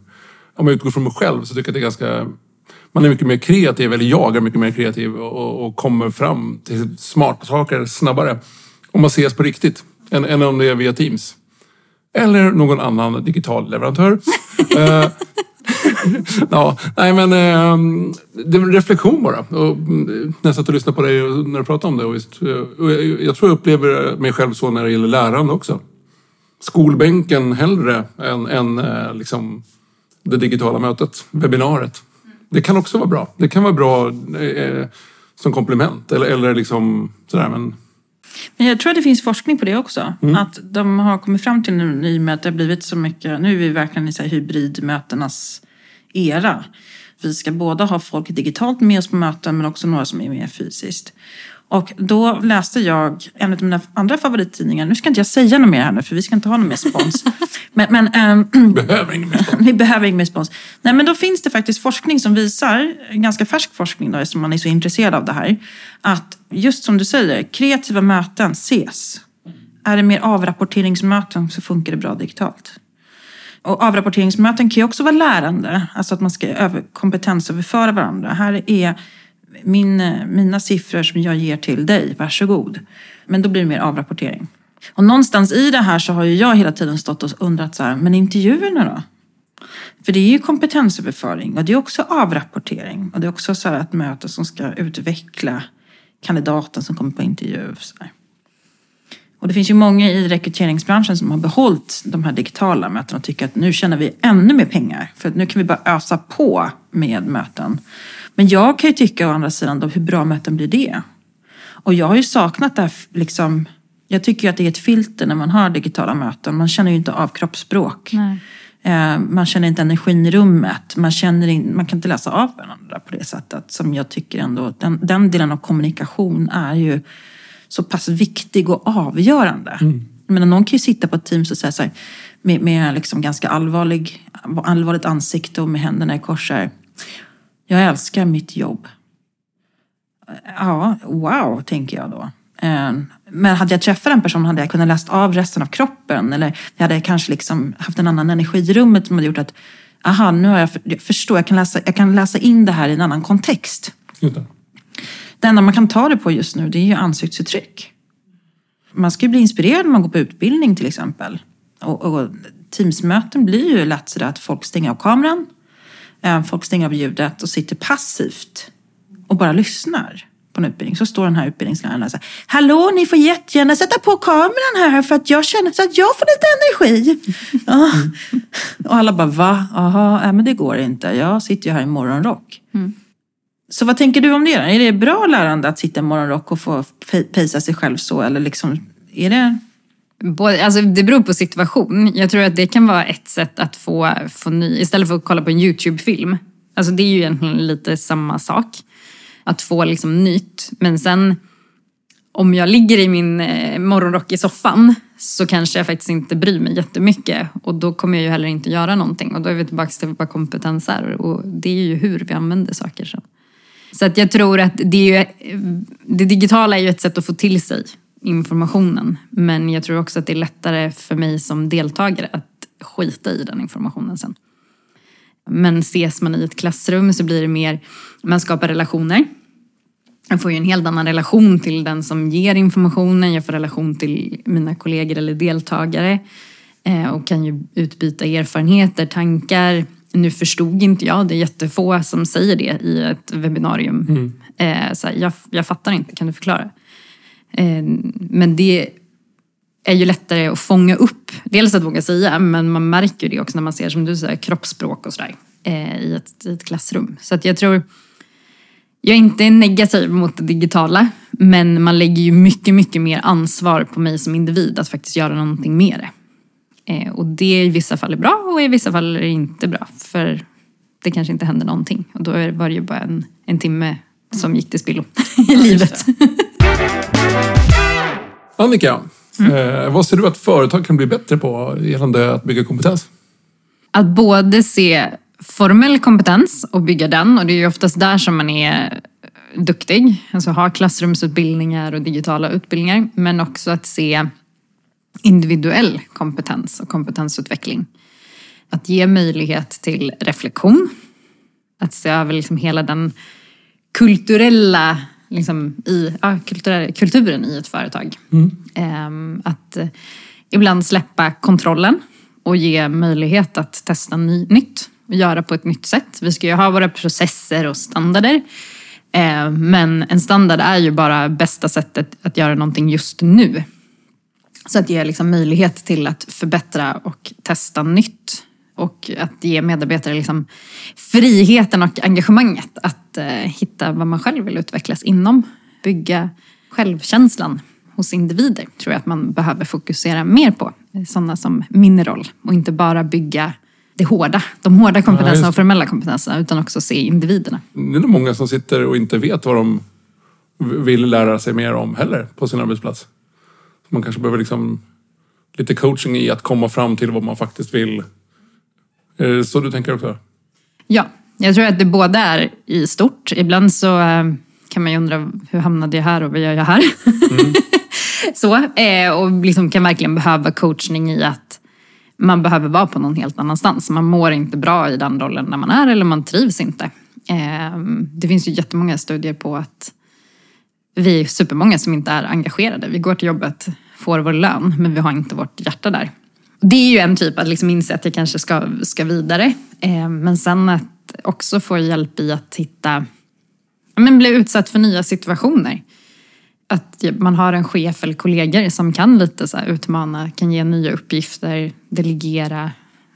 Om jag utgår från mig själv så tycker jag att det är ganska... Man är mycket mer kreativ, eller jag är mycket mer kreativ och, och kommer fram till smarta saker snabbare om man ses på riktigt än, än om det är via Teams. Eller någon annan digital leverantör. *laughs* Eh, *laughs* ja, nej men eh, det är en reflektion bara. Och, mm, när jag satt och lyssnade på dig när du pratade om det. Och visst, eh, och jag, jag tror jag upplever mig själv så när det gäller lärande också. Skolbänken hellre än, än eh, liksom det digitala mötet, webbinariet. Det kan också vara bra. Det kan vara bra eh, som komplement eller, eller liksom sådär men Men jag tror att det finns forskning på det också. Mm. Att de har kommit fram till nu i och med att det har blivit så mycket, nu är vi verkligen i så här hybridmötenas era. Vi ska både ha folk digitalt med oss på möten men också några som är med fysiskt. Och då läste jag en av mina andra favorittidningar, nu ska inte jag säga något mer här nu för vi ska inte ha någon mer spons. *laughs* men, men behöver ingen mer. *laughs* vi behöver ingen mer spons. Nej, men då finns det faktiskt forskning som visar, ganska färsk forskning då, eftersom man är så intresserad av det här, att just som du säger, kreativa möten ses. Är det mer avrapporteringsmöten så funkar det bra digitalt. Och avrapporteringsmöten kan ju också vara lärande, alltså att man ska över, kompetensöverföra varandra. Här är min, mina siffror som jag ger till dig, varsågod. Men då blir det mer avrapportering. Och någonstans i det här så har ju jag hela tiden stått och undrat så här, men intervjuerna då? För det är ju kompetensöverföring och det är också avrapportering. Och det är också så här ett möte som ska utveckla kandidaten som kommer på intervju. och Så här. Och det finns ju många i rekryteringsbranschen som har behållit de här digitala mötena och tycker att nu tjänar vi ännu mer pengar. För att nu kan vi bara ösa på med möten. Men jag kan ju tycka å andra sidan då, hur bra möten blir det? Och jag har ju saknat det här, liksom, jag tycker ju att det är ett filter när man har digitala möten. Man känner ju inte av kroppsspråk. Nej. Eh, Man känner inte energin i rummet. Man, känner in, man kan inte läsa av varandra på det sättet. Som jag tycker ändå, den, den delen av kommunikation är ju så pass viktig och avgörande. Jag menar, någon kan ju sitta på ett team och säga så här, med, med liksom ganska allvarlig, allvarligt ansikte och med händerna i kors här, Jag älskar mitt jobb. Ja, wow, tänker jag då. Eh, Men hade jag träffat den personen hade jag kunnat läst av resten av kroppen. Eller jag hade kanske liksom haft en annan energi i rummet som hade gjort att, aha, nu har jag, jag förstår, jag kan, läsa, jag kan läsa in det här i en annan kontext. Just det. Det enda man kan ta det på just nu det är ju ansiktsuttryck. Man ska ju bli inspirerad när man går på utbildning till exempel. Och, och Teamsmöten blir ju lätt sådär att folk stänger av kameran, folk stänger av ljudet och sitter passivt och bara lyssnar på en utbildning. Så står den här utbildningsläraren och säger Hallå, ni får jättegärna sätta på kameran här för att jag känner så att jag får lite energi. *laughs* Ja. Och alla bara, va? Jaha, nej, men det går inte. Jag sitter ju här i morgonrock. Så vad tänker du om det? Är det bra lärande att sitta i morgonrock och få pe- pejsa sig själv så? Eller liksom, är det... Både, alltså det beror på situation. Jag tror att det kan vara ett sätt att få, få ny... Istället för att kolla på en YouTube-film. Alltså det är ju egentligen lite samma sak. Att få liksom nytt. Men sen om jag ligger i min eh, morgonrock i soffan så kanske jag faktiskt inte bryr mig jättemycket. Och då kommer jag ju heller inte göra någonting. Och då är vi tillbaka till vad kompetens är. Och det är ju hur vi använder saker sen. Så att jag tror att det, är ju, det digitala är ju ett sätt att få till sig informationen. Men jag tror också att det är lättare för mig som deltagare att skita i den informationen sen. Men ses man i ett klassrum så blir det mer, man skapar relationer. Jag får ju en helt annan relation till den som ger informationen. Jag får relation till mina kollegor eller deltagare. Eh, och kan ju utbyta erfarenheter, tankar. Nu förstod inte jag, det är jättefå som säger det i ett webbinarium. Mm. Eh, så här, jag, jag fattar inte, kan du förklara? Eh, men det är ju lättare att fånga upp. Dels att våga säga, men man märker det också när man ser, som du säger, kroppsspråk och sådär i ett, i ett klassrum. Så att jag tror jag är inte negativ mot det digitala, men man lägger ju mycket, mycket mer ansvar på mig som individ att faktiskt göra någonting med det. Eh, och det i vissa fall är bra och i vissa fall är det inte bra. För det kanske inte händer någonting. Och då var det ju bara en, en timme som gick till spillo *laughs* i livet. Annika, mm. eh, vad ser du att företag kan bli bättre på gällande att bygga kompetens? Att både se formell kompetens och bygga den och det är ju oftast där som man är duktig. Alltså ha klassrumsutbildningar och digitala utbildningar men också att se individuell kompetens och kompetensutveckling. Att ge möjlighet till reflektion. Att se över liksom hela den kulturella liksom, i, ja, kulturen i ett företag. Mm. Ehm, att ibland släppa kontrollen och ge möjlighet att testa ny, nytt göra på ett nytt sätt. Vi ska ju ha våra processer och standarder. Eh, men en standard är ju bara bästa sättet att göra någonting just nu. Så att ge liksom möjlighet till att förbättra och testa nytt. Och att ge medarbetare liksom friheten och engagemanget att eh, hitta vad man själv vill utvecklas inom. Bygga självkänslan hos individer tror jag att man behöver fokusera mer på. Sådana som min roll och inte bara bygga det hårda, de hårda kompetenserna ja, och formella kompetenserna utan också se individerna. Det är nog många som sitter och inte vet vad de vill lära sig mer om heller på sin arbetsplats. Man kanske behöver liksom lite coaching i att komma fram till vad man faktiskt vill. Är det så du tänker också? Ja, jag tror att det båda är i stort. Ibland så eh, kan man ju undra hur hamnade jag här och vad gör jag här? Mm. *laughs* så, eh, och liksom kan verkligen behöva coachning i att man behöver vara på någon helt annanstans. Man mår inte bra i den rollen när man är eller man trivs inte. Det finns ju jättemånga studier på att vi är supermånga som inte är engagerade. Vi går till jobbet, får vår lön, men vi har inte vårt hjärta där. Det är ju en typ att liksom inse att jag kanske ska, ska vidare. Eh, men sen att också få hjälp i att hitta, men bli utsatt för nya situationer att man har en chef eller kollegor som kan lite så utmana, kan ge nya uppgifter, delegera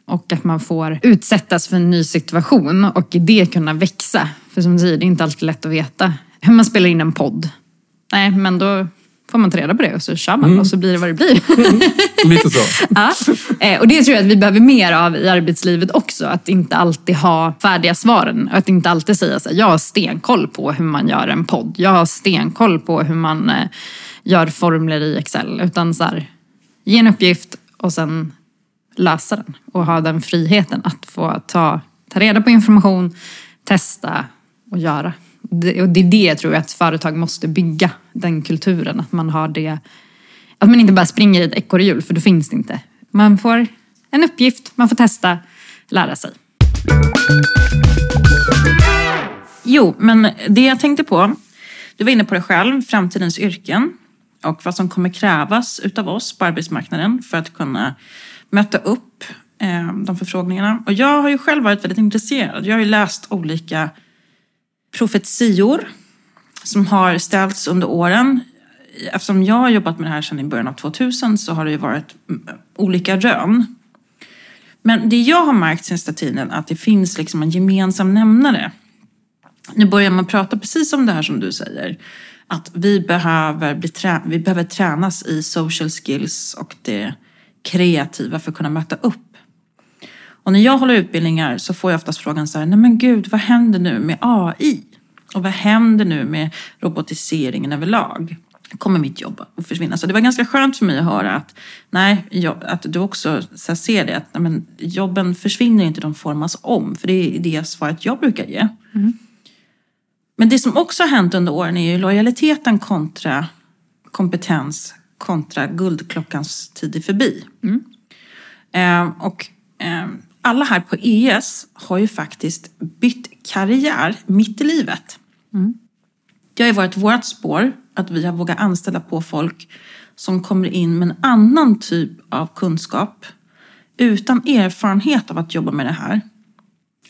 och att man får utsättas för en ny situation och i det kunna växa. För som du säger, det är inte alltid lätt att veta hur man spelar in en podd. Nej, men då får man ta reda på det och så kör man mm. och så blir det vad det blir. *laughs* Lite så. *laughs* ja. Eh, och det tror jag att vi behöver mer av i arbetslivet också. Att inte alltid ha färdiga svaren. Att inte alltid säga så här, jag har stenkoll på hur man gör en podd. Jag har stenkoll på hur man eh, gör formler i Excel. Utan så här, ge en uppgift och sen lösa den. Och ha den friheten att få ta, ta reda på information, testa och göra det, och det är det jag tror att företag måste bygga, den kulturen. Att man har det, att man inte bara springer i ett ekorrhjul för då finns det inte. Man får en uppgift, man får testa, lära sig. Jo, men det jag tänkte på, du var inne på det själv, framtidens yrken och vad som kommer krävas utav oss på arbetsmarknaden för att kunna möta upp eh, de förfrågningarna. Och jag har ju själv varit väldigt intresserad. Jag har ju läst olika profetior som har ställts under åren. Eftersom jag har jobbat med det här sedan i början av 2000 så har det ju varit olika rön. Men det jag har märkt senaste tiden är att det finns liksom en gemensam nämnare. Nu börjar man prata precis om det här som du säger. att vi behöver, bli trä- vi behöver tränas i social skills och det kreativa för att kunna möta upp. Och när jag håller utbildningar så får jag oftast frågan så här, nej men gud, vad händer nu med AI? Och vad händer nu med robotiseringen överlag? Kommer mitt jobb att försvinna? Så det var ganska skönt för mig att höra att, nej, att du också så ser det, att men, jobben försvinner inte, de formas om. För det är det svaret jag brukar ge. Men det som också har hänt under åren är ju lojaliteten kontra kompetens kontra guldklockans tid är förbi. Eh, och eh, alla här på ES har ju faktiskt bytt karriär mitt i livet. Det har ju varit vårt spår att vi har vågat anställa på folk som kommer in med en annan typ av kunskap utan erfarenhet av att jobba med det här.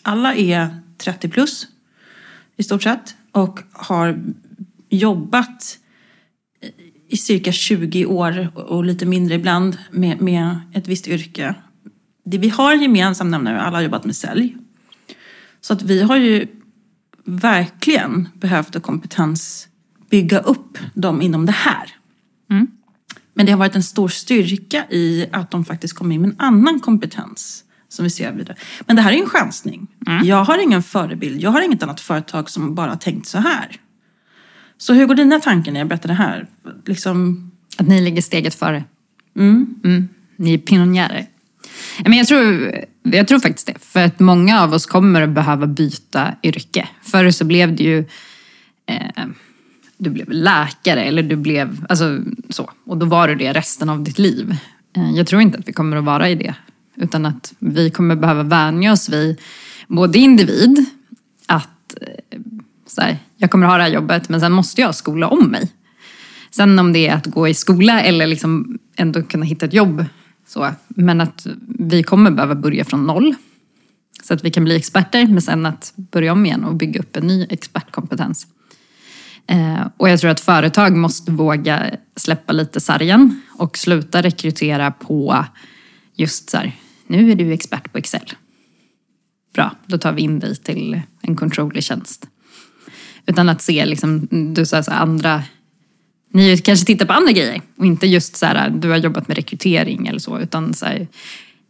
Alla är 30 plus i stort sett och har jobbat i cirka 20 år och lite mindre ibland med, med ett visst yrke. Det vi har gemensamt nämnare, alla har jobbat med sälj. Så att vi har ju verkligen behövt en kompetens bygga upp dem inom det här. Men det har varit en stor styrka i att de faktiskt kom in med en annan kompetens som vi ser vidare. Men det här är en chansning. Jag har ingen förebild. Jag har inget annat företag som bara tänkt så här. Så hur går dina tankar när jag berättar det här? Liksom, Att ni ligger steget före. Mm. Ni är pionjärer. Men jag tror, jag tror faktiskt det. För att många av oss kommer att behöva byta yrke. Förr så blev det ju... Eh, du blev läkare eller du blev... Alltså så. Och då var du det resten av ditt liv. Eh, jag tror inte att vi kommer att vara i det. Utan att vi kommer behöva vänja oss vid både individ, att eh, så här, jag kommer ha det här jobbet men sen måste jag skola om mig. Sen om det är att gå i skola eller liksom ändå kunna hitta ett jobb. Så. Men att vi kommer behöva börja från noll. Så att vi kan bli experter men sen att börja om igen och bygga upp en ny expertkompetens. Eh, och jag tror att företag måste våga släppa lite sargen och sluta rekrytera på just så här, nu är du expert på Excel. Bra, då tar vi in dig till en controller tjänst. Utan att se, liksom, du sa så här, andra... Ni kanske tittar på andra grejer och inte just så här, du har jobbat med rekrytering eller så. Utan så här,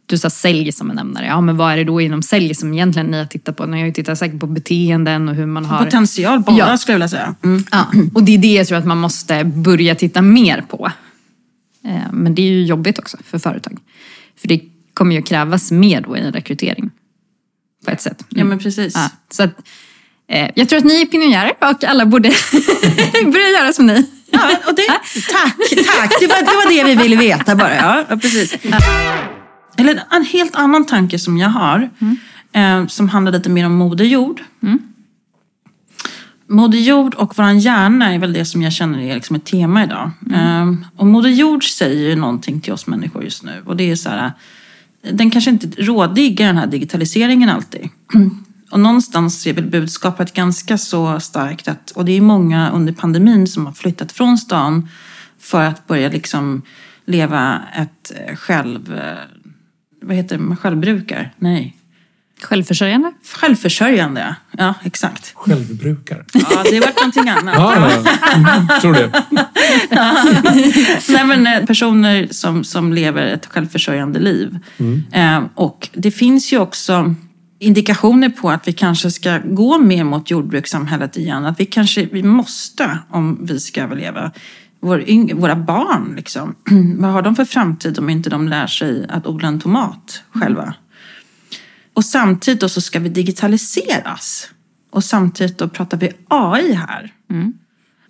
du sa sälj som en nämnare. Ja, men vad är det då inom sälj som egentligen ni har tittat på? Ni har ju tittat säkert på beteenden och hur man har... potential bara Ja. skulle jag vilja säga. Mm. Ja, och det är det jag tror att man måste börja titta mer på. Eh, Men det är ju jobbigt också för företag. För det kommer ju krävas mer då i en rekrytering. På ett sätt. Ja men precis. Ja, så att, eh, jag tror att ni är pionjärer och alla borde *laughs* börja göra som ni. Ja, och det, *laughs* tack, tack. Det var, det var det vi ville veta bara. Ja, precis. Eller en helt annan tanke som jag har. Eh, som handlar lite mer om Moder Jord. Moder Jord och våran hjärna är väl det som jag känner är liksom ett tema idag. Eh, och Moder Jord säger ju någonting till oss människor just nu. Och det är så här, den kanske inte rådiggar den här digitaliseringen alltid. *clears throat* Och någonstans är väl budskapet ganska så starkt att, och det är många under pandemin som har flyttat från stan för att börja liksom leva ett eh, själv... eh, Vad heter det? Man självbrukar? Nej. Självförsörjande? Självförsörjande, ja exakt. Självbrukare. Ja, det varit någonting annat. Ja, ja. Mm, tror det. Nej, men eh, personer som, som lever ett självförsörjande liv. Eh, och det finns ju också indikationer på att vi kanske ska gå mer mot jordbrukssamhället igen. Att vi kanske vi måste om vi ska överleva. Vår våra barn, liksom. *clears throat* vad har de för framtid om inte de lär sig att odla en tomat själva? Och samtidigt då så ska vi digitaliseras. Och samtidigt då pratar vi AI här.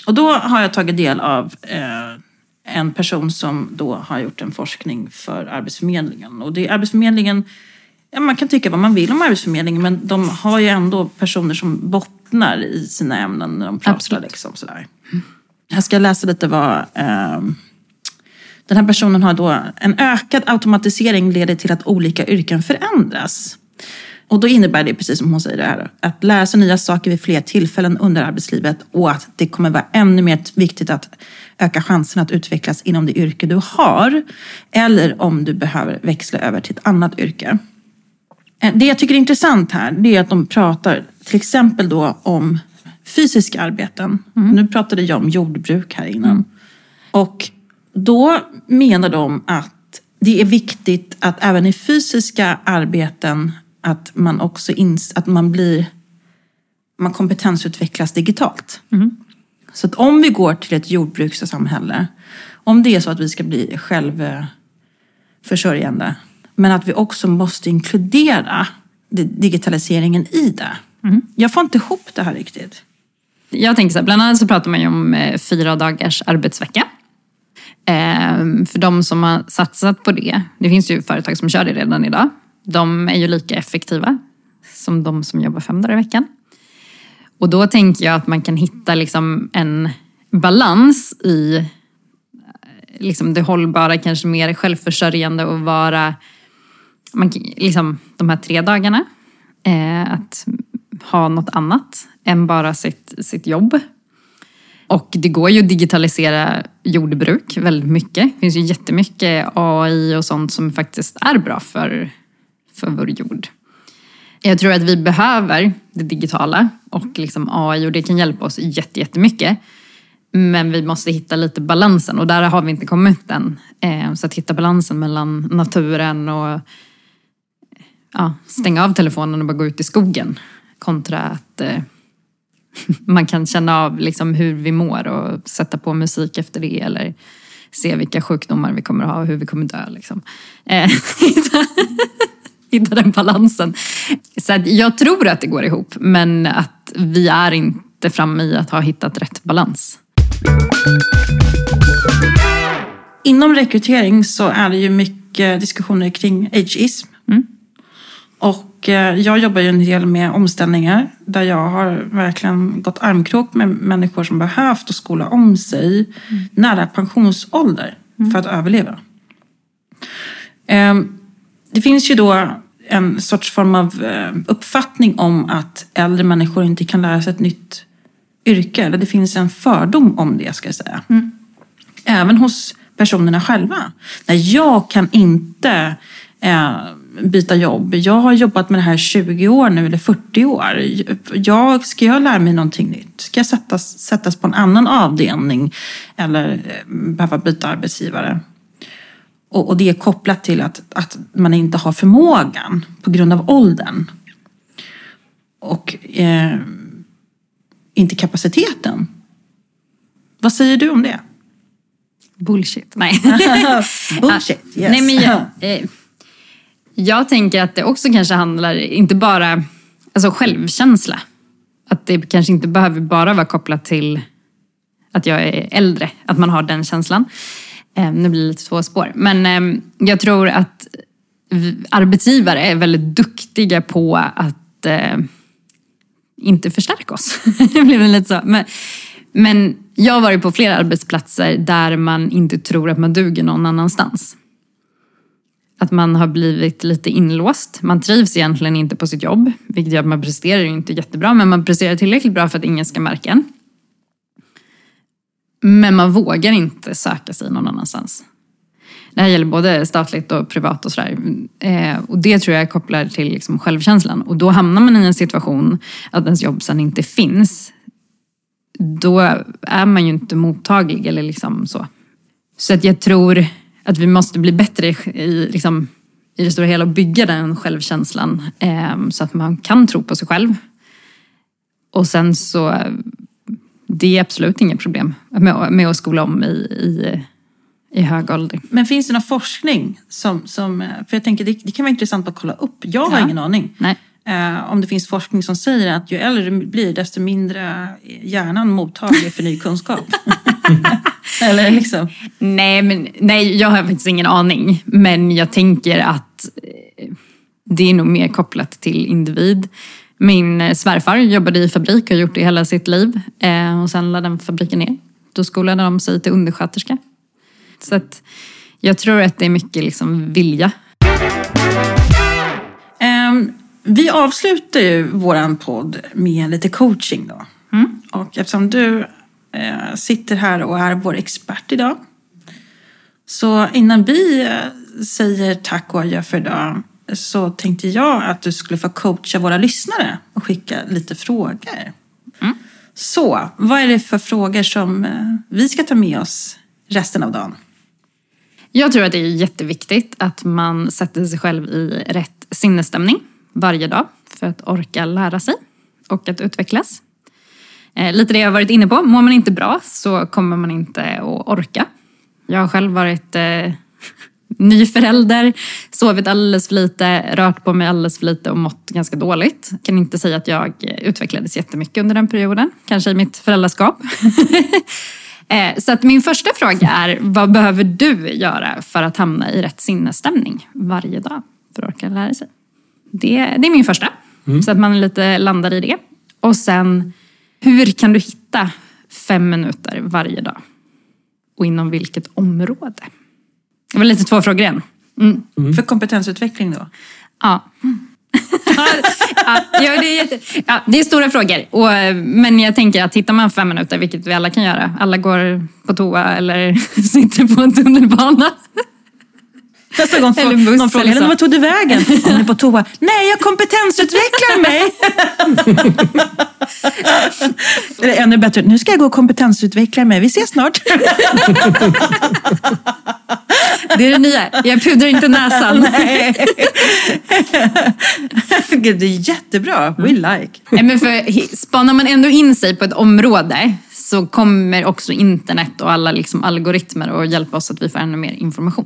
Och då har jag tagit del av eh, en person som då har gjort en forskning för Arbetsförmedlingen. Och det är Arbetsförmedlingen, ja, man kan tycka vad man vill om Arbetsförmedlingen men de har ju ändå personer som bottnar i sina ämnen när de pratar. Absolut. Liksom, sådär. Jag ska läsa lite vad eh, den här personen har då en ökad automatisering leder till att olika yrken förändras. Och då innebär det, precis som hon säger det här, att lära sig nya saker vid fler tillfällen under arbetslivet och att det kommer vara ännu mer viktigt att öka chansen att utvecklas inom det yrke du har. Eller om du behöver växla över till ett annat yrke. Eh, Det jag tycker är intressant här, det är att de pratar till exempel då om fysiska arbeten. Nu pratade jag om jordbruk här innan. Och då menar de att det är viktigt att även i fysiska arbeten att man också ins- att man blir man kompetensutvecklas digitalt. Så att om vi går till ett jordbrukssamhälle, om det är så att vi ska bli självförsörjande, men att vi också måste inkludera di- digitaliseringen i det. Jag får inte ihop det här riktigt. Jag tänker så här, bland annat så pratar man ju om eh, fyra dagars arbetsvecka. Eh, för de som har satsat på det, det finns ju företag som kör det redan idag. De är ju lika effektiva som de som jobbar fem dagar i veckan. Och då tänker jag att man kan hitta liksom en balans i eh, liksom det hållbara, kanske mer självförsörjande och vara man, liksom, de här tre dagarna. Eh, att ha något annat än bara sitt, sitt jobb. Och det går ju att digitalisera jordbruk väldigt mycket. Det finns ju jättemycket AI och sånt som faktiskt är bra för, för vår jord. Jag tror att vi behöver det digitala och liksom AI och det kan hjälpa oss jättemycket. Men vi måste hitta lite balansen och där har vi inte kommit än. Eh, så att hitta balansen mellan naturen och ja, stänga av telefonen och bara gå ut i skogen. Kontra att eh, *laughs* man kan känna av liksom hur vi mår och sätta på musik efter det eller se vilka sjukdomar vi kommer att ha och hur vi kommer dö. Liksom. Eh, *laughs* hitta, *laughs* hitta den balansen. Så jag tror att det går ihop men att vi är inte framme i att ha hittat rätt balans. Inom rekrytering så är det ju mycket diskussioner kring ageism. Och eh, jag jobbar ju en del med omställningar där jag har verkligen gått armkrok med människor som behövt att skola om sig nära pensionsålder för att överleva. Ehm, Det finns ju då en sorts form av eh, uppfattning om att äldre människor inte kan lära sig ett nytt yrke. Eller det finns en fördom om det ska jag säga. Även hos personerna själva. Nej, jag kan inte eh, byta jobb. Jag har jobbat med det här 20 år nu, eller 40 år. Jag, ska jag lära mig någonting nytt? Ska jag sättas, sättas på en annan avdelning? Eller eh, behöva byta arbetsgivare? Och, och det är kopplat till att, att man inte har förmågan på grund av åldern. Och eh, inte kapaciteten. Vad säger du om det? Bullshit. *laughs* Nej. Bullshit, yes. Nej, men jag, eh, jag tänker att det också kanske handlar, inte bara alltså självkänsla. Att det kanske inte behöver bara vara kopplat till att jag är äldre, att man har den känslan. Ehm, nu blir det lite två spår. Men ehm, jag tror att arbetsgivare är väldigt duktiga på att eh, inte förstärka oss. *laughs* det blev lite så. Men, men jag har varit på flera arbetsplatser där man inte tror att man duger någon annanstans. Att man har blivit lite inlåst. Man trivs egentligen inte på sitt jobb. Vilket gör att man presterar ju inte jättebra. Men man presterar tillräckligt bra för att ingen ska märka en. Men man vågar inte söka sig någon annanstans. Det här gäller både statligt och privat och sådär. Eh, och det tror jag kopplar till liksom självkänslan. Och då hamnar man i en situation att ens jobb sen inte finns. Då är man ju inte mottaglig eller liksom så. Så att jag tror att vi måste bli bättre i, liksom, i det stora hela och bygga den självkänslan. Eh, så att man kan tro på sig själv. Och sen så, det är absolut inget problem med, med att skola om i, i, i hög ålder. Men finns det någon forskning som, som för jag tänker det, det kan vara intressant att kolla upp. Jag har Ja. ingen aning. Nej. Eh, om det finns forskning som säger att ju äldre du blir desto mindre är hjärnan mottaglig för ny kunskap. *laughs* Eller liksom. Nej, men, nej, jag har faktiskt ingen aning. Men jag tänker att eh, det är nog mer kopplat till individ. Min eh, svärfar jobbade i fabrik och har gjort det hela sitt liv. Eh, och sen lade den fabriken ner. Då skolade de sig till undersköterska. Så att jag tror att det är mycket liksom vilja vi avslutar ju våran podd med lite coaching då. Och eftersom du eh, sitter här och är vår expert idag. Så innan vi eh, säger tack och adjö för idag så tänkte jag att du skulle få coacha våra lyssnare och skicka lite frågor. Så, vad är det för frågor som eh, vi ska ta med oss resten av dagen? Jag tror att det är jätteviktigt att man sätter sig själv i rätt sinnesstämning varje dag för att orka lära sig och att utvecklas. Eh, lite det jag har varit inne på, mår man inte bra så kommer man inte att orka. Jag har själv varit eh, *laughs* ny förälder, sovit alldeles för lite, rört på mig alldeles för lite och mått ganska dåligt. Kan inte säga att jag utvecklades jättemycket under den perioden, kanske i mitt föräldraskap. *laughs* Eh, så att min första fråga är, vad behöver du göra för att hamna i rätt sinnesstämning varje dag för att orka lära sig? Det, det är min första, så att man lite landar i det. Och sen, hur kan du hitta fem minuter varje dag? Och inom vilket område? Det var lite två frågor igen. Mm. För kompetensutveckling då? Ja. ja, ja, det, är jätte, ja, det är stora frågor. Och, men jag tänker att hittar man fem minuter, vilket vi alla kan göra. Alla går på toa eller *laughs* sitter på en tunnelbana. Nästa gång Eller får buss någon frågar. "Men vad tog du vägen? Hon är på toa. Nej, jag kompetensutvecklar mig! *laughs* Eller ännu bättre, nu ska jag gå och kompetensutveckla mig. Vi ses snart. Det är det nya. Jag pudrar inte näsan. *laughs* Nej. *laughs* Gud, det är jättebra. We like. Nej, men för spanar man ändå in sig på ett område så kommer också internet och alla liksom algoritmer att hjälpa oss att vi får ännu mer information.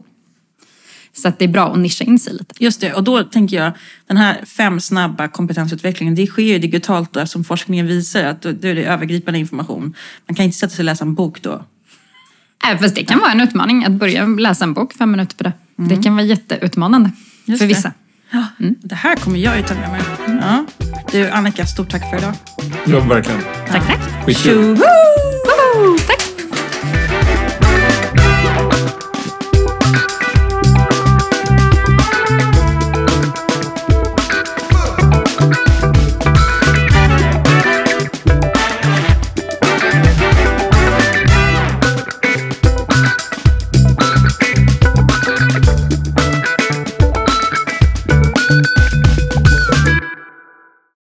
Så att det är bra att nischa in sig lite. Just det, och då tänker jag, den här fem snabba kompetensutvecklingen, det sker ju digitalt då, som forskningen visar att då, då är det övergripande information. Man kan inte sätta sig och läsa en bok då. Äh, fast det kan vara en utmaning att börja läsa en bok fem minuter per dag. Det kan vara jätteutmanande Just för det. vissa. Ja, Det här kommer jag ju ta med mig. Ja. Du Annika, stort tack för idag. Ja, verkligen. Tack, tack. Skitkul. Tack!